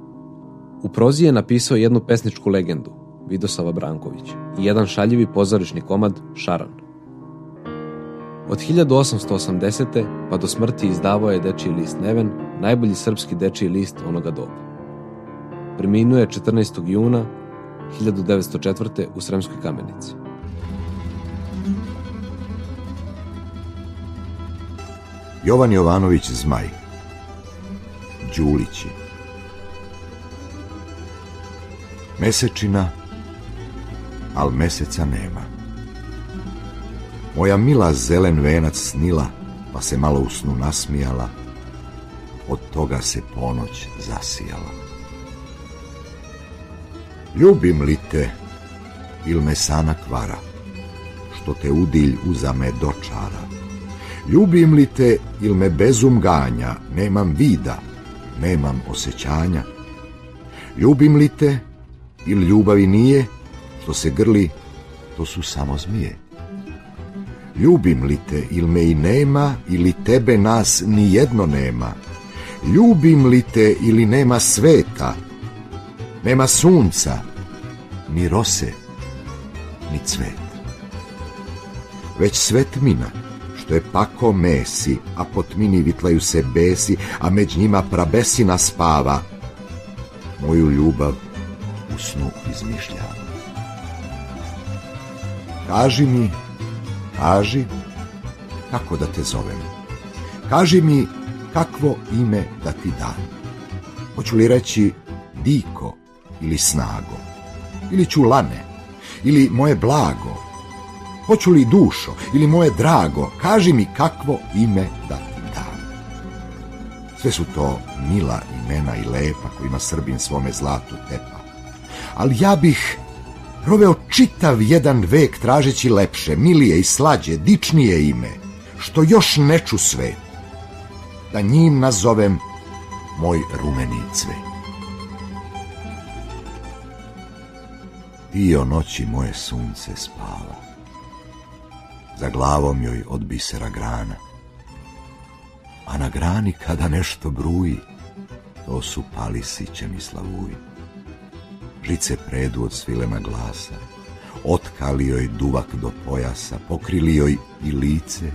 U prozi je napisao jednu pesničku legendu, Vidosava Branković, i jedan šaljivi pozorišni komad Šaran. Od 1880. pa do smrti izdavao je dečiji list Neven, najbolji srpski dečiji list onoga doba. Preminuo je 14. juna 1904. u Sremskoj kamenici. Jovan Jovanović Zmaj Đulići Mesečina, al meseca nema. Moja mila zelen venac snila, pa se malo u snu nasmijala, od toga se ponoć zasijala. Ljubim li te, il me sana kvara, što te udilj uzame dočara. Ljubim li te, il me bezum ganja, nemam vida, nemam osjećanja. Ljubim li te, il ljubavi nije, što se grli, to su samo zmije. Ljubim li te, il me i nema, ili tebe nas ni jedno nema. Ljubim li te ili nema sveta, nema sunca, ni rose, ni cvet. Već svet mina, što je pako mesi, a po tmini vitlaju se besi, a među njima prabesina spava. Moju ljubav u snu izmišljava. Kaži mi, kaži, kako da te zovem. Kaži mi kakvo ime da ti dam. Hoću li reći Diko ili Snago, ili Čulane, ili moje blago, Hoću li dušo ili moje drago, kaži mi kakvo ime da ti dam. Sve su to mila imena i lepa kojima Srbin svome zlatu tepa. Ali ja bih proveo čitav jedan vek tražeći lepše, milije i slađe, dičnije ime, što još ne ču svet, da njim nazovem moj rumeni cvet. Ti o noći moje sunce spava, za glavom joj od bisera grana. A na grani kada nešto bruji, to su palisiće mi slavuji. Žice predu od svilena glasa, otkali joj duvak do pojasa, pokrili joj i lice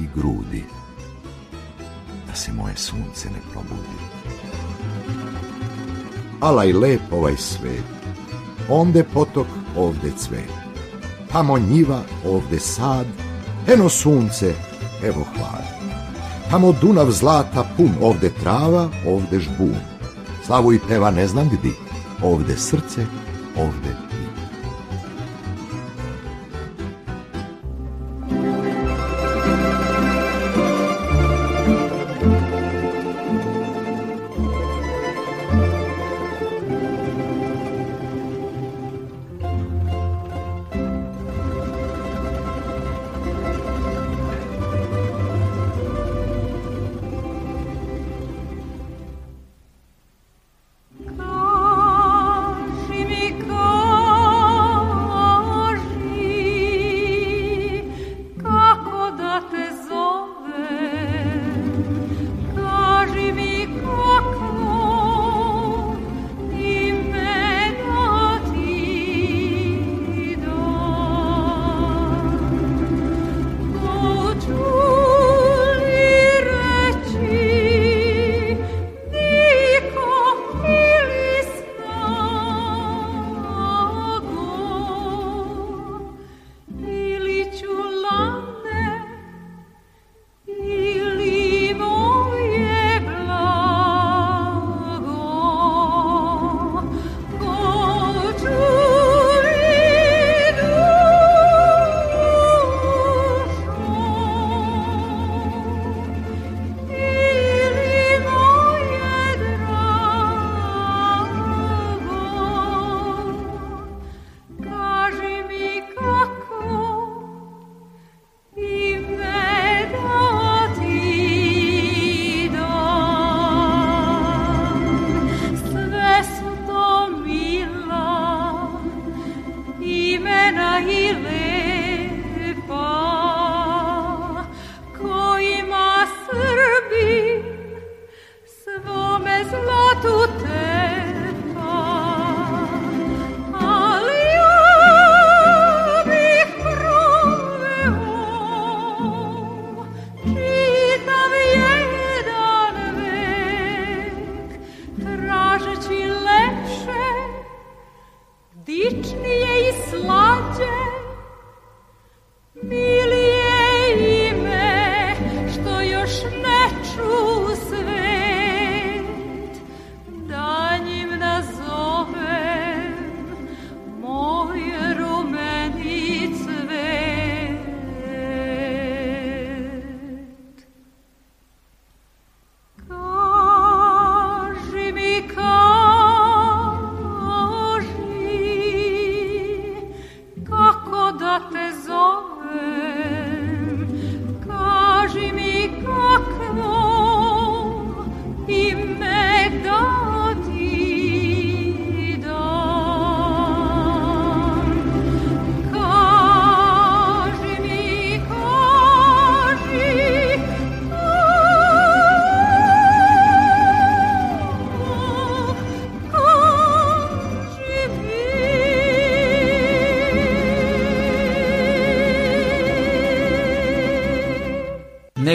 i grudi, da se moje sunce ne probudi. Alaj lep ovaj svet, onde potok, ovde cvet, tamo njiva, ovde sad, eno sunce, evo hlad. Tamo Dunav zlata pun, ovde trava, ovde žbun. slavu i peva ne znam gdi. Ovde srce, ovde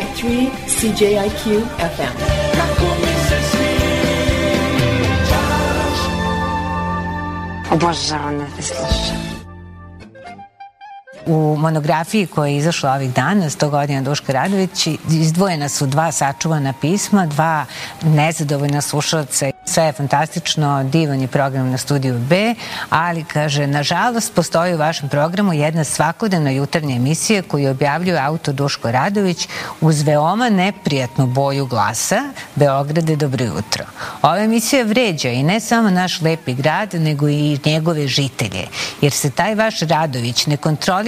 88.3 CJIQ FM. U monografiji koja je izašla ovih dana, 100 godina Duška Radović, izdvojena su dva sačuvana pisma, dva nezadovoljna slušalca. Sve je fantastično, divan je program na studiju B, ali kaže, nažalost, postoji u vašem programu jedna svakodnevna jutarnja emisija koju objavljuje autor Duško Radović uz veoma neprijatnu boju glasa Beograde, dobro jutro. Ova emisija vređa i ne samo naš lepi grad, nego i njegove žitelje, jer se taj vaš Radović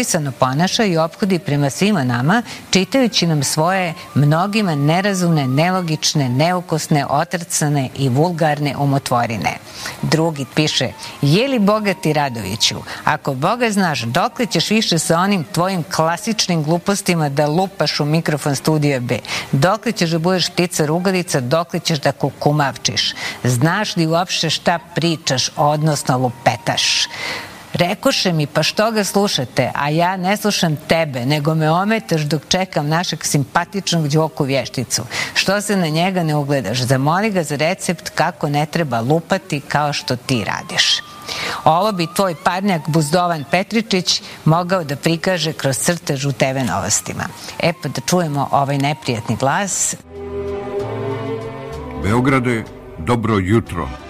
nekontrolisano ponaša i ophodi prema svima nama, čitajući nam svoje mnogima nerazumne, nelogične, neukosne, otrcane i vulgarne umotvorine. Drugi piše, je li bogati Radoviću, ako Boga znaš, dokle ćeš više sa onim tvojim klasičnim glupostima da lupaš u mikrofon studija B? Dokle ćeš da budeš ptica rugalica, dokle ćeš da kukumavčiš? Znaš li uopšte šta pričaš, odnosno lupetaš? Rekoše mi, pa što ga slušate, a ja ne slušam tebe, nego me ometaš dok čekam našeg simpatičnog Đoku vješticu. Što se na njega ne ugledaš? Zamoli ga za recept kako ne treba lupati kao što ti radiš. Ovo bi tvoj parnjak Buzdovan Petričić mogao da prikaže kroz crtež u TV novostima. E pa da čujemo ovaj neprijatni glas. Beograde, dobro jutro.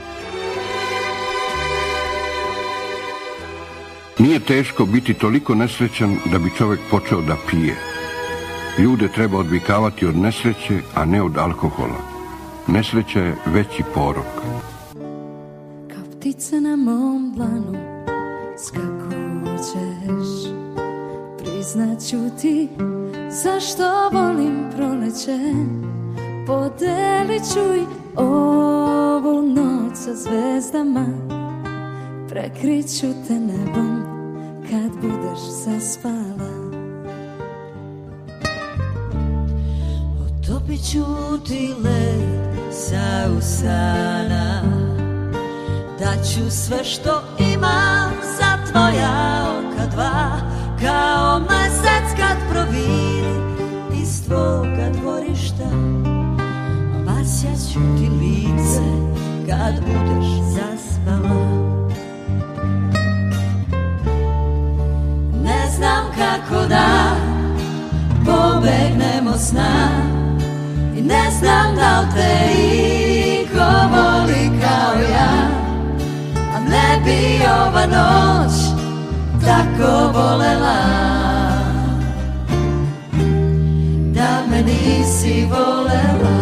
Nije teško biti toliko nesrećan da bi čovjek počeo da pije. Ljude treba odvikavati od nesreće, a ne od alkohola. Nesreća je veći porok. Ptice na mom dlanu skakućeš Priznaću ti zašto volim proleće Podelit ću i ovu noć sa zvezdama Prekriću te nebom kad budeš zaspala. Otopit ću ti led sa usana. Daću sve što imam za tvoja oka dva Kao mesec kad proviri iz tvoga dvorišta. Basjaću ti lice kad budeš zaspala. Znam da li te iko voli kao ja. A ne bi ova noć tako volela. Da me nisi volela.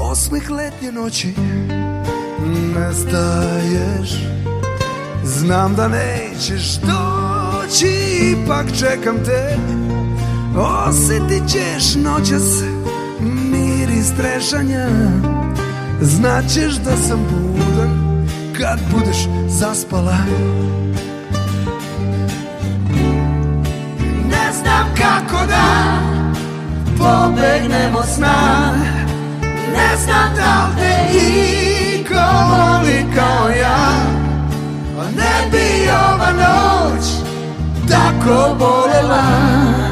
Osmih letnje noći nestaješ. Znam da nećeš doći, ipak čekam te Osjetit ćeš noćas mir iz trešanja Znaćeš da sam budan kad budeš zaspala. Ne znam kako da pobegnemo sna Ne znam da li te iko voli kao ja. A ne bi ova noć tako bolela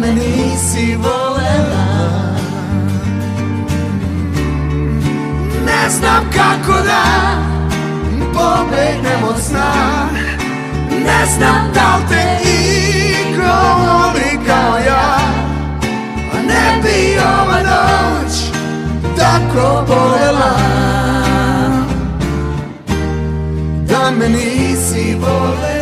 me nisi volela. Ne znam kako da pobegnem od sna. Ne znam da li te iko voli kao ja. A ne bi ova noć tako bolela. Da me nisi Da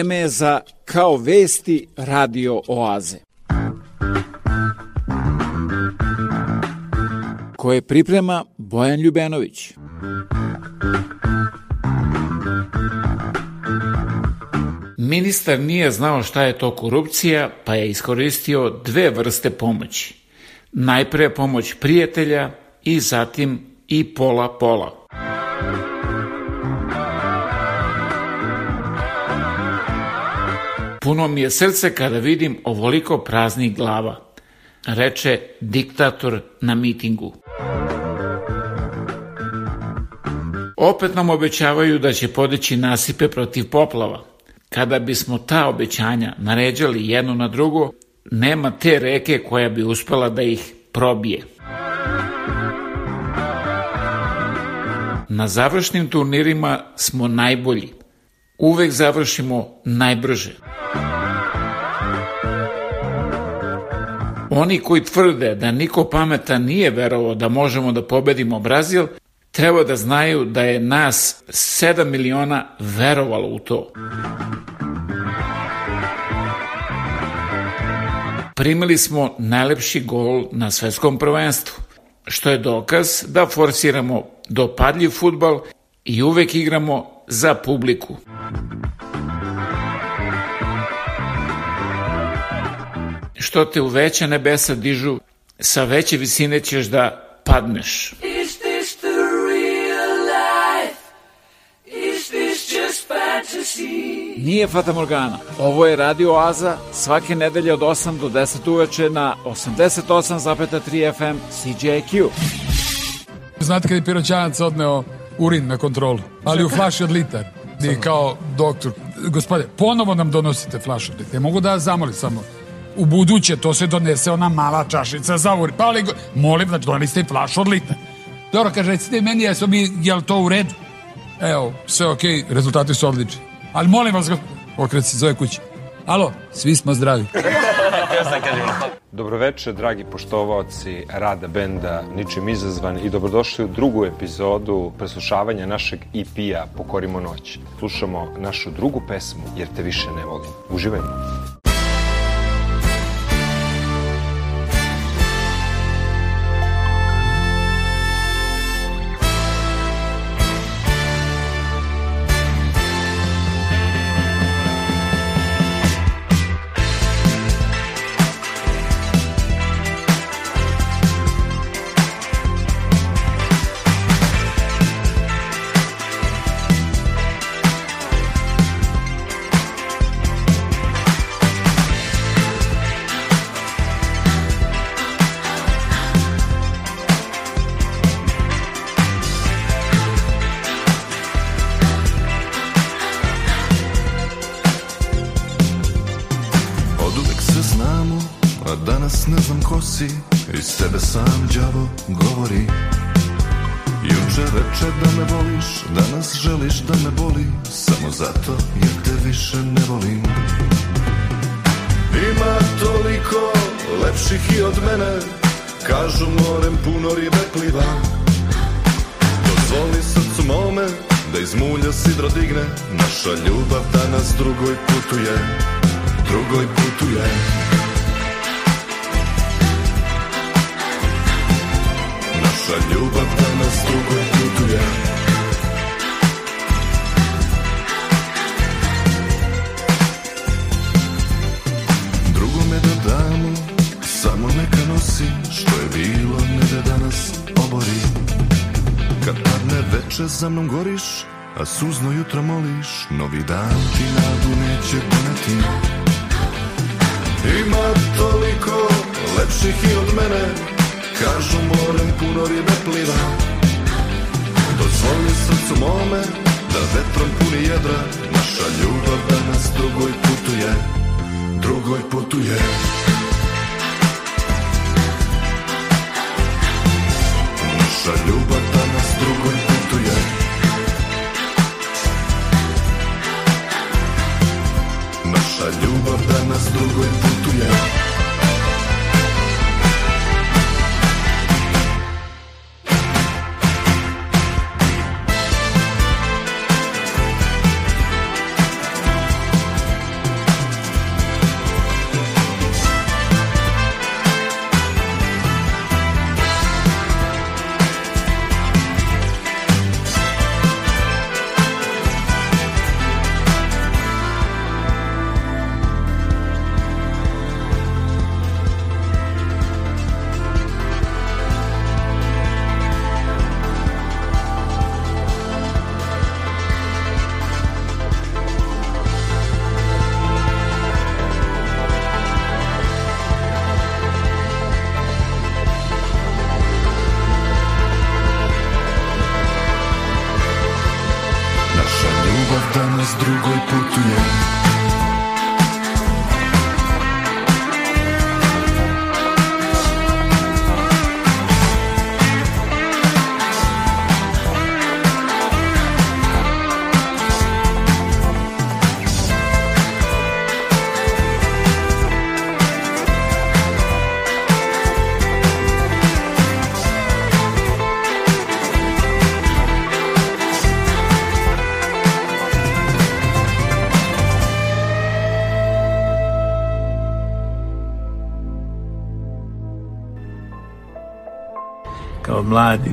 Vreme je za Kao vesti radio oaze. Koje priprema Bojan Ljubenović. Ministar nije znao šta je to korupcija, pa je iskoristio dve vrste pomoći. Najpre pomoć prijatelja i zatim i pola-pola. Puno mi je srce kada vidim ovoliko praznih glava, reče diktator na mitingu. Opet nam obećavaju da će podići nasipe protiv poplava. Kada bismo ta obećanja naređali jedno na drugo, nema te reke koja bi uspela da ih probije. Na završnim turnirima smo najbolji. Uvek završimo najbrže. Oni koji tvrde da niko pametan nije verovao da možemo da pobedimo Brazil, treba da znaju da je nas 7 miliona verovalo u to. Primili smo najlepši gol na svetskom prvenstvu, što je dokaz da forsiramo dopadljiv futbal i uvek igramo za publiku. Što te u veća nebesa dižu, sa veće visine ćeš da padneš. Is this the real life? Is this just fantasy? Nije Fata Morgana. Ovo je Radio Oaza svake nedelje od 8 do 10 uveče na 88,3 FM CJQ. Znate kad je piroćanac odneo urin na kontrolu, ali u flaši od litar. I kao doktor, gospode, ponovo nam donosite flašu. Ja mogu da zamolim samo, u buduće to se donese ona mala čašica za urin. Pa ali, molim, znači doneste i flašu od litar. Dobro, kaže, recite meni, jesu mi, je li to u redu? Evo, sve okej, rezultati su odlični. Ali molim vas, okret se zove kući. Alo, svi smo zdravi. Dobroveče, dragi poštovaoci rada benda Ničim izazvan i dobrodošli u drugu epizodu preslušavanja našeg EP-a Pokorimo noć. Slušamo našu drugu pesmu Jer te više ne volim. Uživajmo.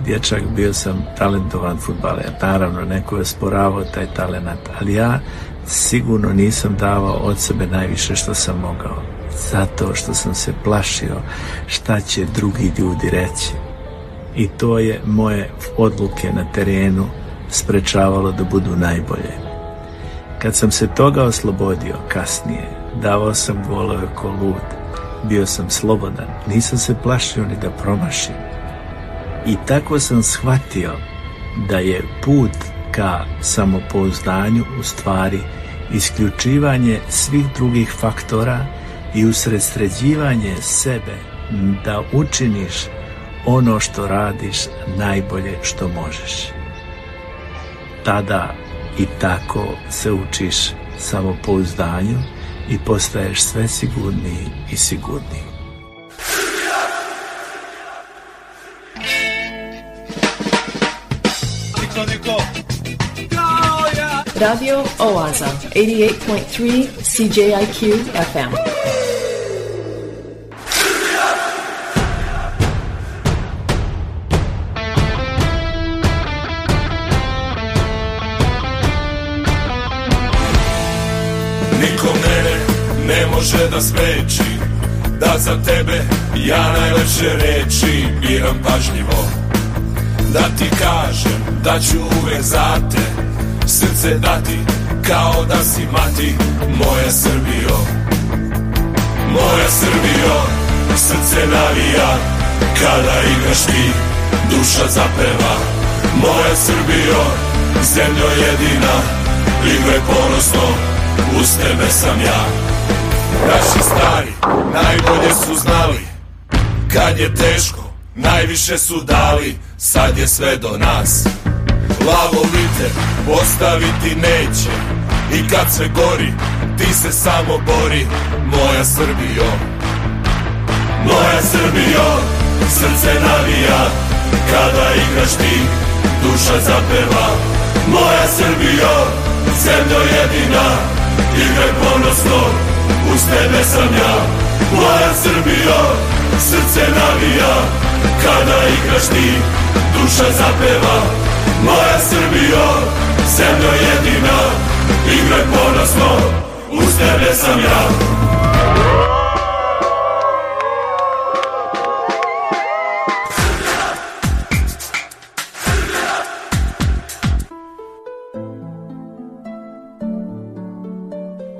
Dječak bio sam talentovan futbaler. Naravno, neko je sporavao taj talenat, ali ja sigurno nisam davao od sebe najviše što sam mogao. Zato što sam se plašio šta će drugi ljudi reći. I to je moje odluke na terenu sprečavalo da budu najbolje. Kad sam se toga oslobodio kasnije, davao sam golove ko lud. Bio sam slobodan, nisam se plašio ni da promašim. I tako sam shvatio da je put ka samopouzdanju u stvari isključivanje svih drugih faktora i usredsređivanje sebe da učiniš ono što radiš najbolje što možeš. Tada i tako se učiš samopouzdanju i postaješ sve sigurniji i sigurniji. Radio Oaza, 88.3 CJIQ FM. Niko mene ne može da spreči Da za tebe ja najlepše reči biram pažljivo Da ti kažem da ću uvek za te Srce dati kao da si mati Moja Srbijo. Moja Srbijo Srce navija Kada igraš ti Duša zapeva. Moja Srbijo Zemljo jedina Igraj ponosno Uz tebe sam ja. Naši stari najbolje su znali Kad je teško, najviše su dali, sad je sve do nas Lavovite postaviti neće. I kad sve gori, ti se samo bori Moja Srbijo. Moja Srbijo, srce navija Kada igraš ti, duša zapeva. Moja Srbijo, zemljo jedina Igraj ponosno, uz tebe sam ja. Moja Srbijo, srce navija Kada igraš ti, duša zapeva Moja Srbijo, zemljo jedina Igraj ponosno, uz tebe sam ja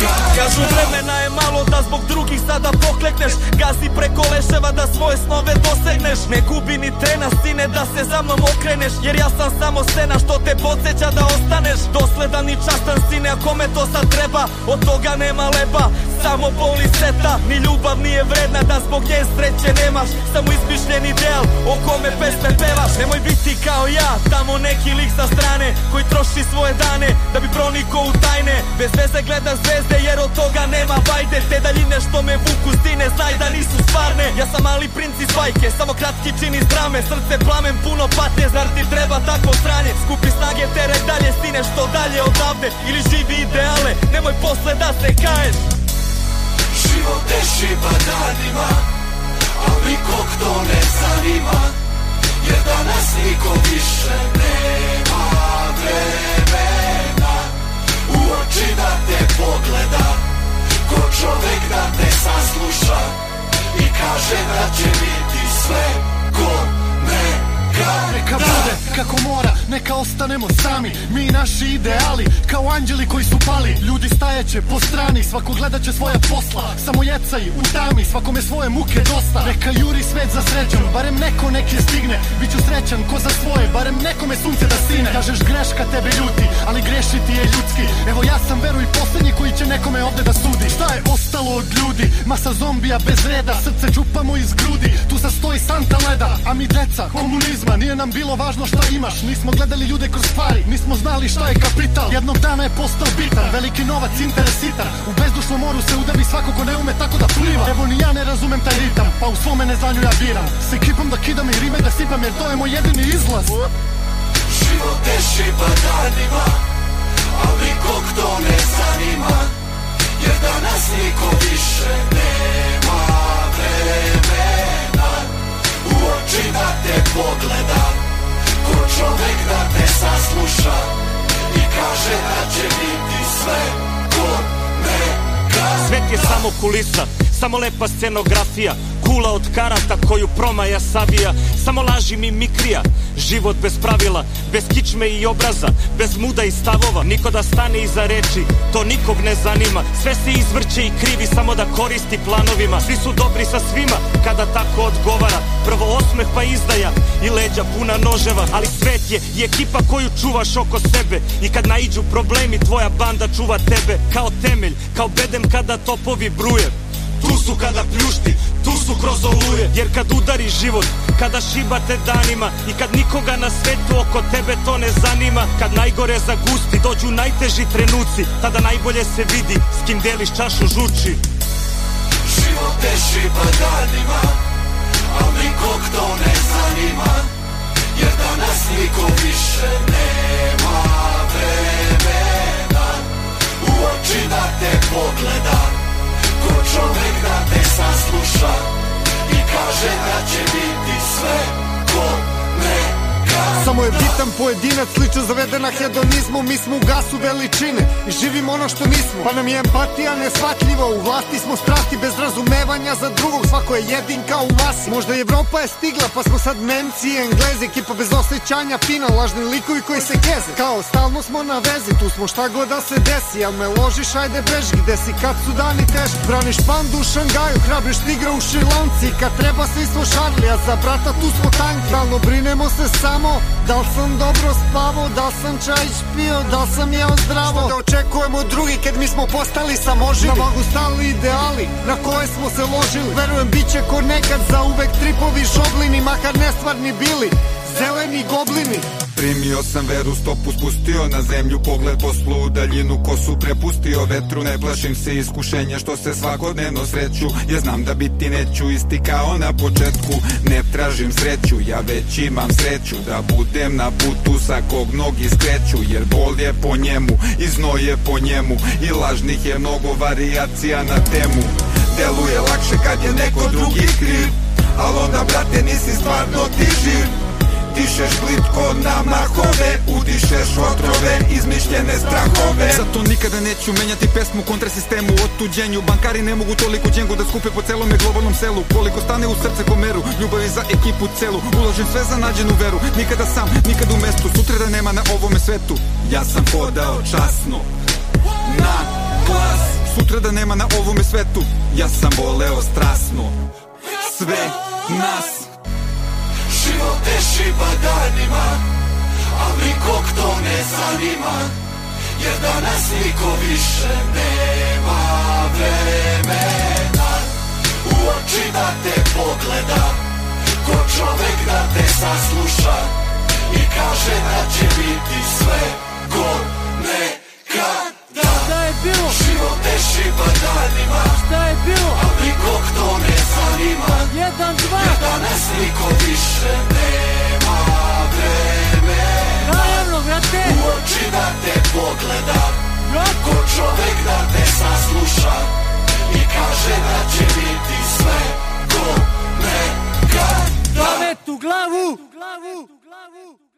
Ne Kažu vremena je malo da zbog drugih sada poklekneš. Gazi preko leševa da svoje snove dosegneš. Ne gubi ni trena sine da se za mnom okreneš. Jer ja sam samo scena što te podsjeća da ostaneš. Dosledan i častan sine a kome to sad treba? Od toga nema leba Samo boli seta. Ni ljubav nije vredna da zbog nje sreće nemaš. Samo izmišljen ideal o kome pesme pevaš. Nemoj biti kao ja Tamo neki lik sa strane Koji troši svoje dane Da bi proniko u tajne. Bez veze gleda zvezde jer od toga nema vajde Te daljine što me vuku stine Znaj da nisu stvarne. Ja sam mali princ iz bajke Samo kratki čin iz drame. Srce plamen puno patnje Zar ti treba takvo stranje Skupi snage tere dalje Stine što dalje odavde? Ili živi ideale Nemoj posle da se kaješ. Život ne šiba danima A nikog to ne zanima Jer danas niko više nema vremena. U oči da te pogleda Ko čovek da te sasluša I kaže da će biti sve Ko ne Neka bude kako mora, neka ostanemo sami. Mi naši ideali, kao anđeli koji su pali. Ljudi stajeće po strani, svako gledat će svoja posla. Samo jecaj u tami, svakome svoje muke dosta. Neka juri svet za srećom, barem neko nek je stigne. Biću srećan ko za svoje, barem nekome sunce da sine. Kažeš greška tebe ljuti, ali grešiti je ljudski. Evo ja sam veruj poslednji koji će nekome ovde da sudi. Šta je ostalo od ljudi, masa zombija bez reda Srce čupamo iz grudi, tu sastoji santa leda A mi deca, komunizma, nije nam bilo važno šta imaš. Nismo gledali ljude kroz stvari, nismo znali šta je kapital. Jednog dana je postao bitan, veliki novac, interesitan. U bezdušnom moru se udavi svako ko ne ume tako da pliva. Evo ni ja ne razumem taj ritam, pa u svome neznanju ja biram. S ekipom da kidam i rime da sipam jer to je moj jedini izlaz. Život ne šiba danima A nikog to ne zanima. Jer danas niko više nema vremena oči da te pogleda Ko čovek da te sasluša I kaže da će biti sve Ko neka Svet je samo kulisa, samo lepa scenografija Kula od karata koju promaja savija Samo laži mi mikrija Život bez pravila, bez kičme i obraza Bez muda i stavova. Niko da stane iza reči, to nikog ne zanima. Sve se izvrće i krivi samo da koristi planovima. Svi su dobri sa svima kada tako odgovara. Prvo osmeh pa izdaja i leđa puna noževa. Ali svet je i ekipa koju čuvaš oko sebe. I kad naiđu problemi tvoja banda čuva tebe Kao temelj, kao bedem kada topovi bruje. Tu su kada pljušti, tu su kroz oluje Jer kad udari život, kada šibate danima I kad nikoga na svetu oko tebe to ne zanima Kad najgore zagusti, dođu najteži trenuci Tada najbolje se vidi s kim deliš čašu žuči. Život te šiba danima Al nikog to ne zanima Jer danas niko više nema vremena. U oči da te pogleda Ko čovek da te sasluša I kaže da će biti sve ko neka Samo je bitan pojedinac, slično zaveden na hedonizmu Mi smo u gasu veličine i živimo ono što nismo. Pa nam je empatija nesvatljiva, u vlasti smo strasti Bez razumevanja za drugog, svako je jedin kao u masi. Možda Evropa je stigla, pa smo sad Nemci i Englezi Ekipa bez osjećanja, fina, lažni likovi koji se keze. Kao stalno smo na vezi, tu smo šta god da se desi Al me ložiš, ajde beži, gde si kad su dani teški Braniš pandu u Šangaju, hrabriš tigra u Šrilanci Kad treba svi smo šarli, a za brata tu smo tanki. Stalno brinemo se samo Da li sam dobro spavao, da li sam čaj pio, da li sam jeo zdravo. Što da očekujemo od drugih kad mi smo postali samoživi? Na vagu stali ideali na koje smo se ložili. Verujem bit će ko nekad za uvek tripovi šoblini Makar nestvarni bili, zeleni goblini. Primio sam veru, stopu spustio na zemlju Pogled poslu u daljinu, kosu prepustio vetru Ne plašim se iskušenja što se svakodnevno sreću. Ja znam da biti neću isti kao na početku. Ne tražim sreću, ja već imam sreću Da budem na putu sa kog mnogi skreću Jer bol je po njemu i znoj je po njemu. I lažnih je mnogo varijacija na temu. Deluje lakše kad je neko drugi kriv Al onda brate nisi stvarno ti živ Dišeš plitko na mahove Udišeš otrove, izmišljene strahove. Zato nikada neću menjati pesmu kontra sistemu Otuđenju, bankari ne mogu toliko džengu da skupe po celome globalnom selu. Koliko stane u srce komeru, ljubavi za ekipu celu. Uložim sve za nađenu veru, nikada sam, nikad u mestu. Sutra da nema na ovome svetu. Ja sam hodao časno Na glas. Sutra da nema na ovome svetu. Ja sam voleo strasno Sve nas Život te šiba danima Al nikog to ne zanima Jer danas niko više nema vremena. U oči da te pogleda Ko čovek da te sasluša I kaže da će biti sve ko nekada Šta je bilo? Život te šiba danima Šta je bilo? Al nikog to ne zanima Jedan, dva Jer danas niko više nema vremena Naravno, brate U oči da te pogleda Ko čovek da te sasluša I kaže da će biti sve ko nekada Pamet u glavu! glavu!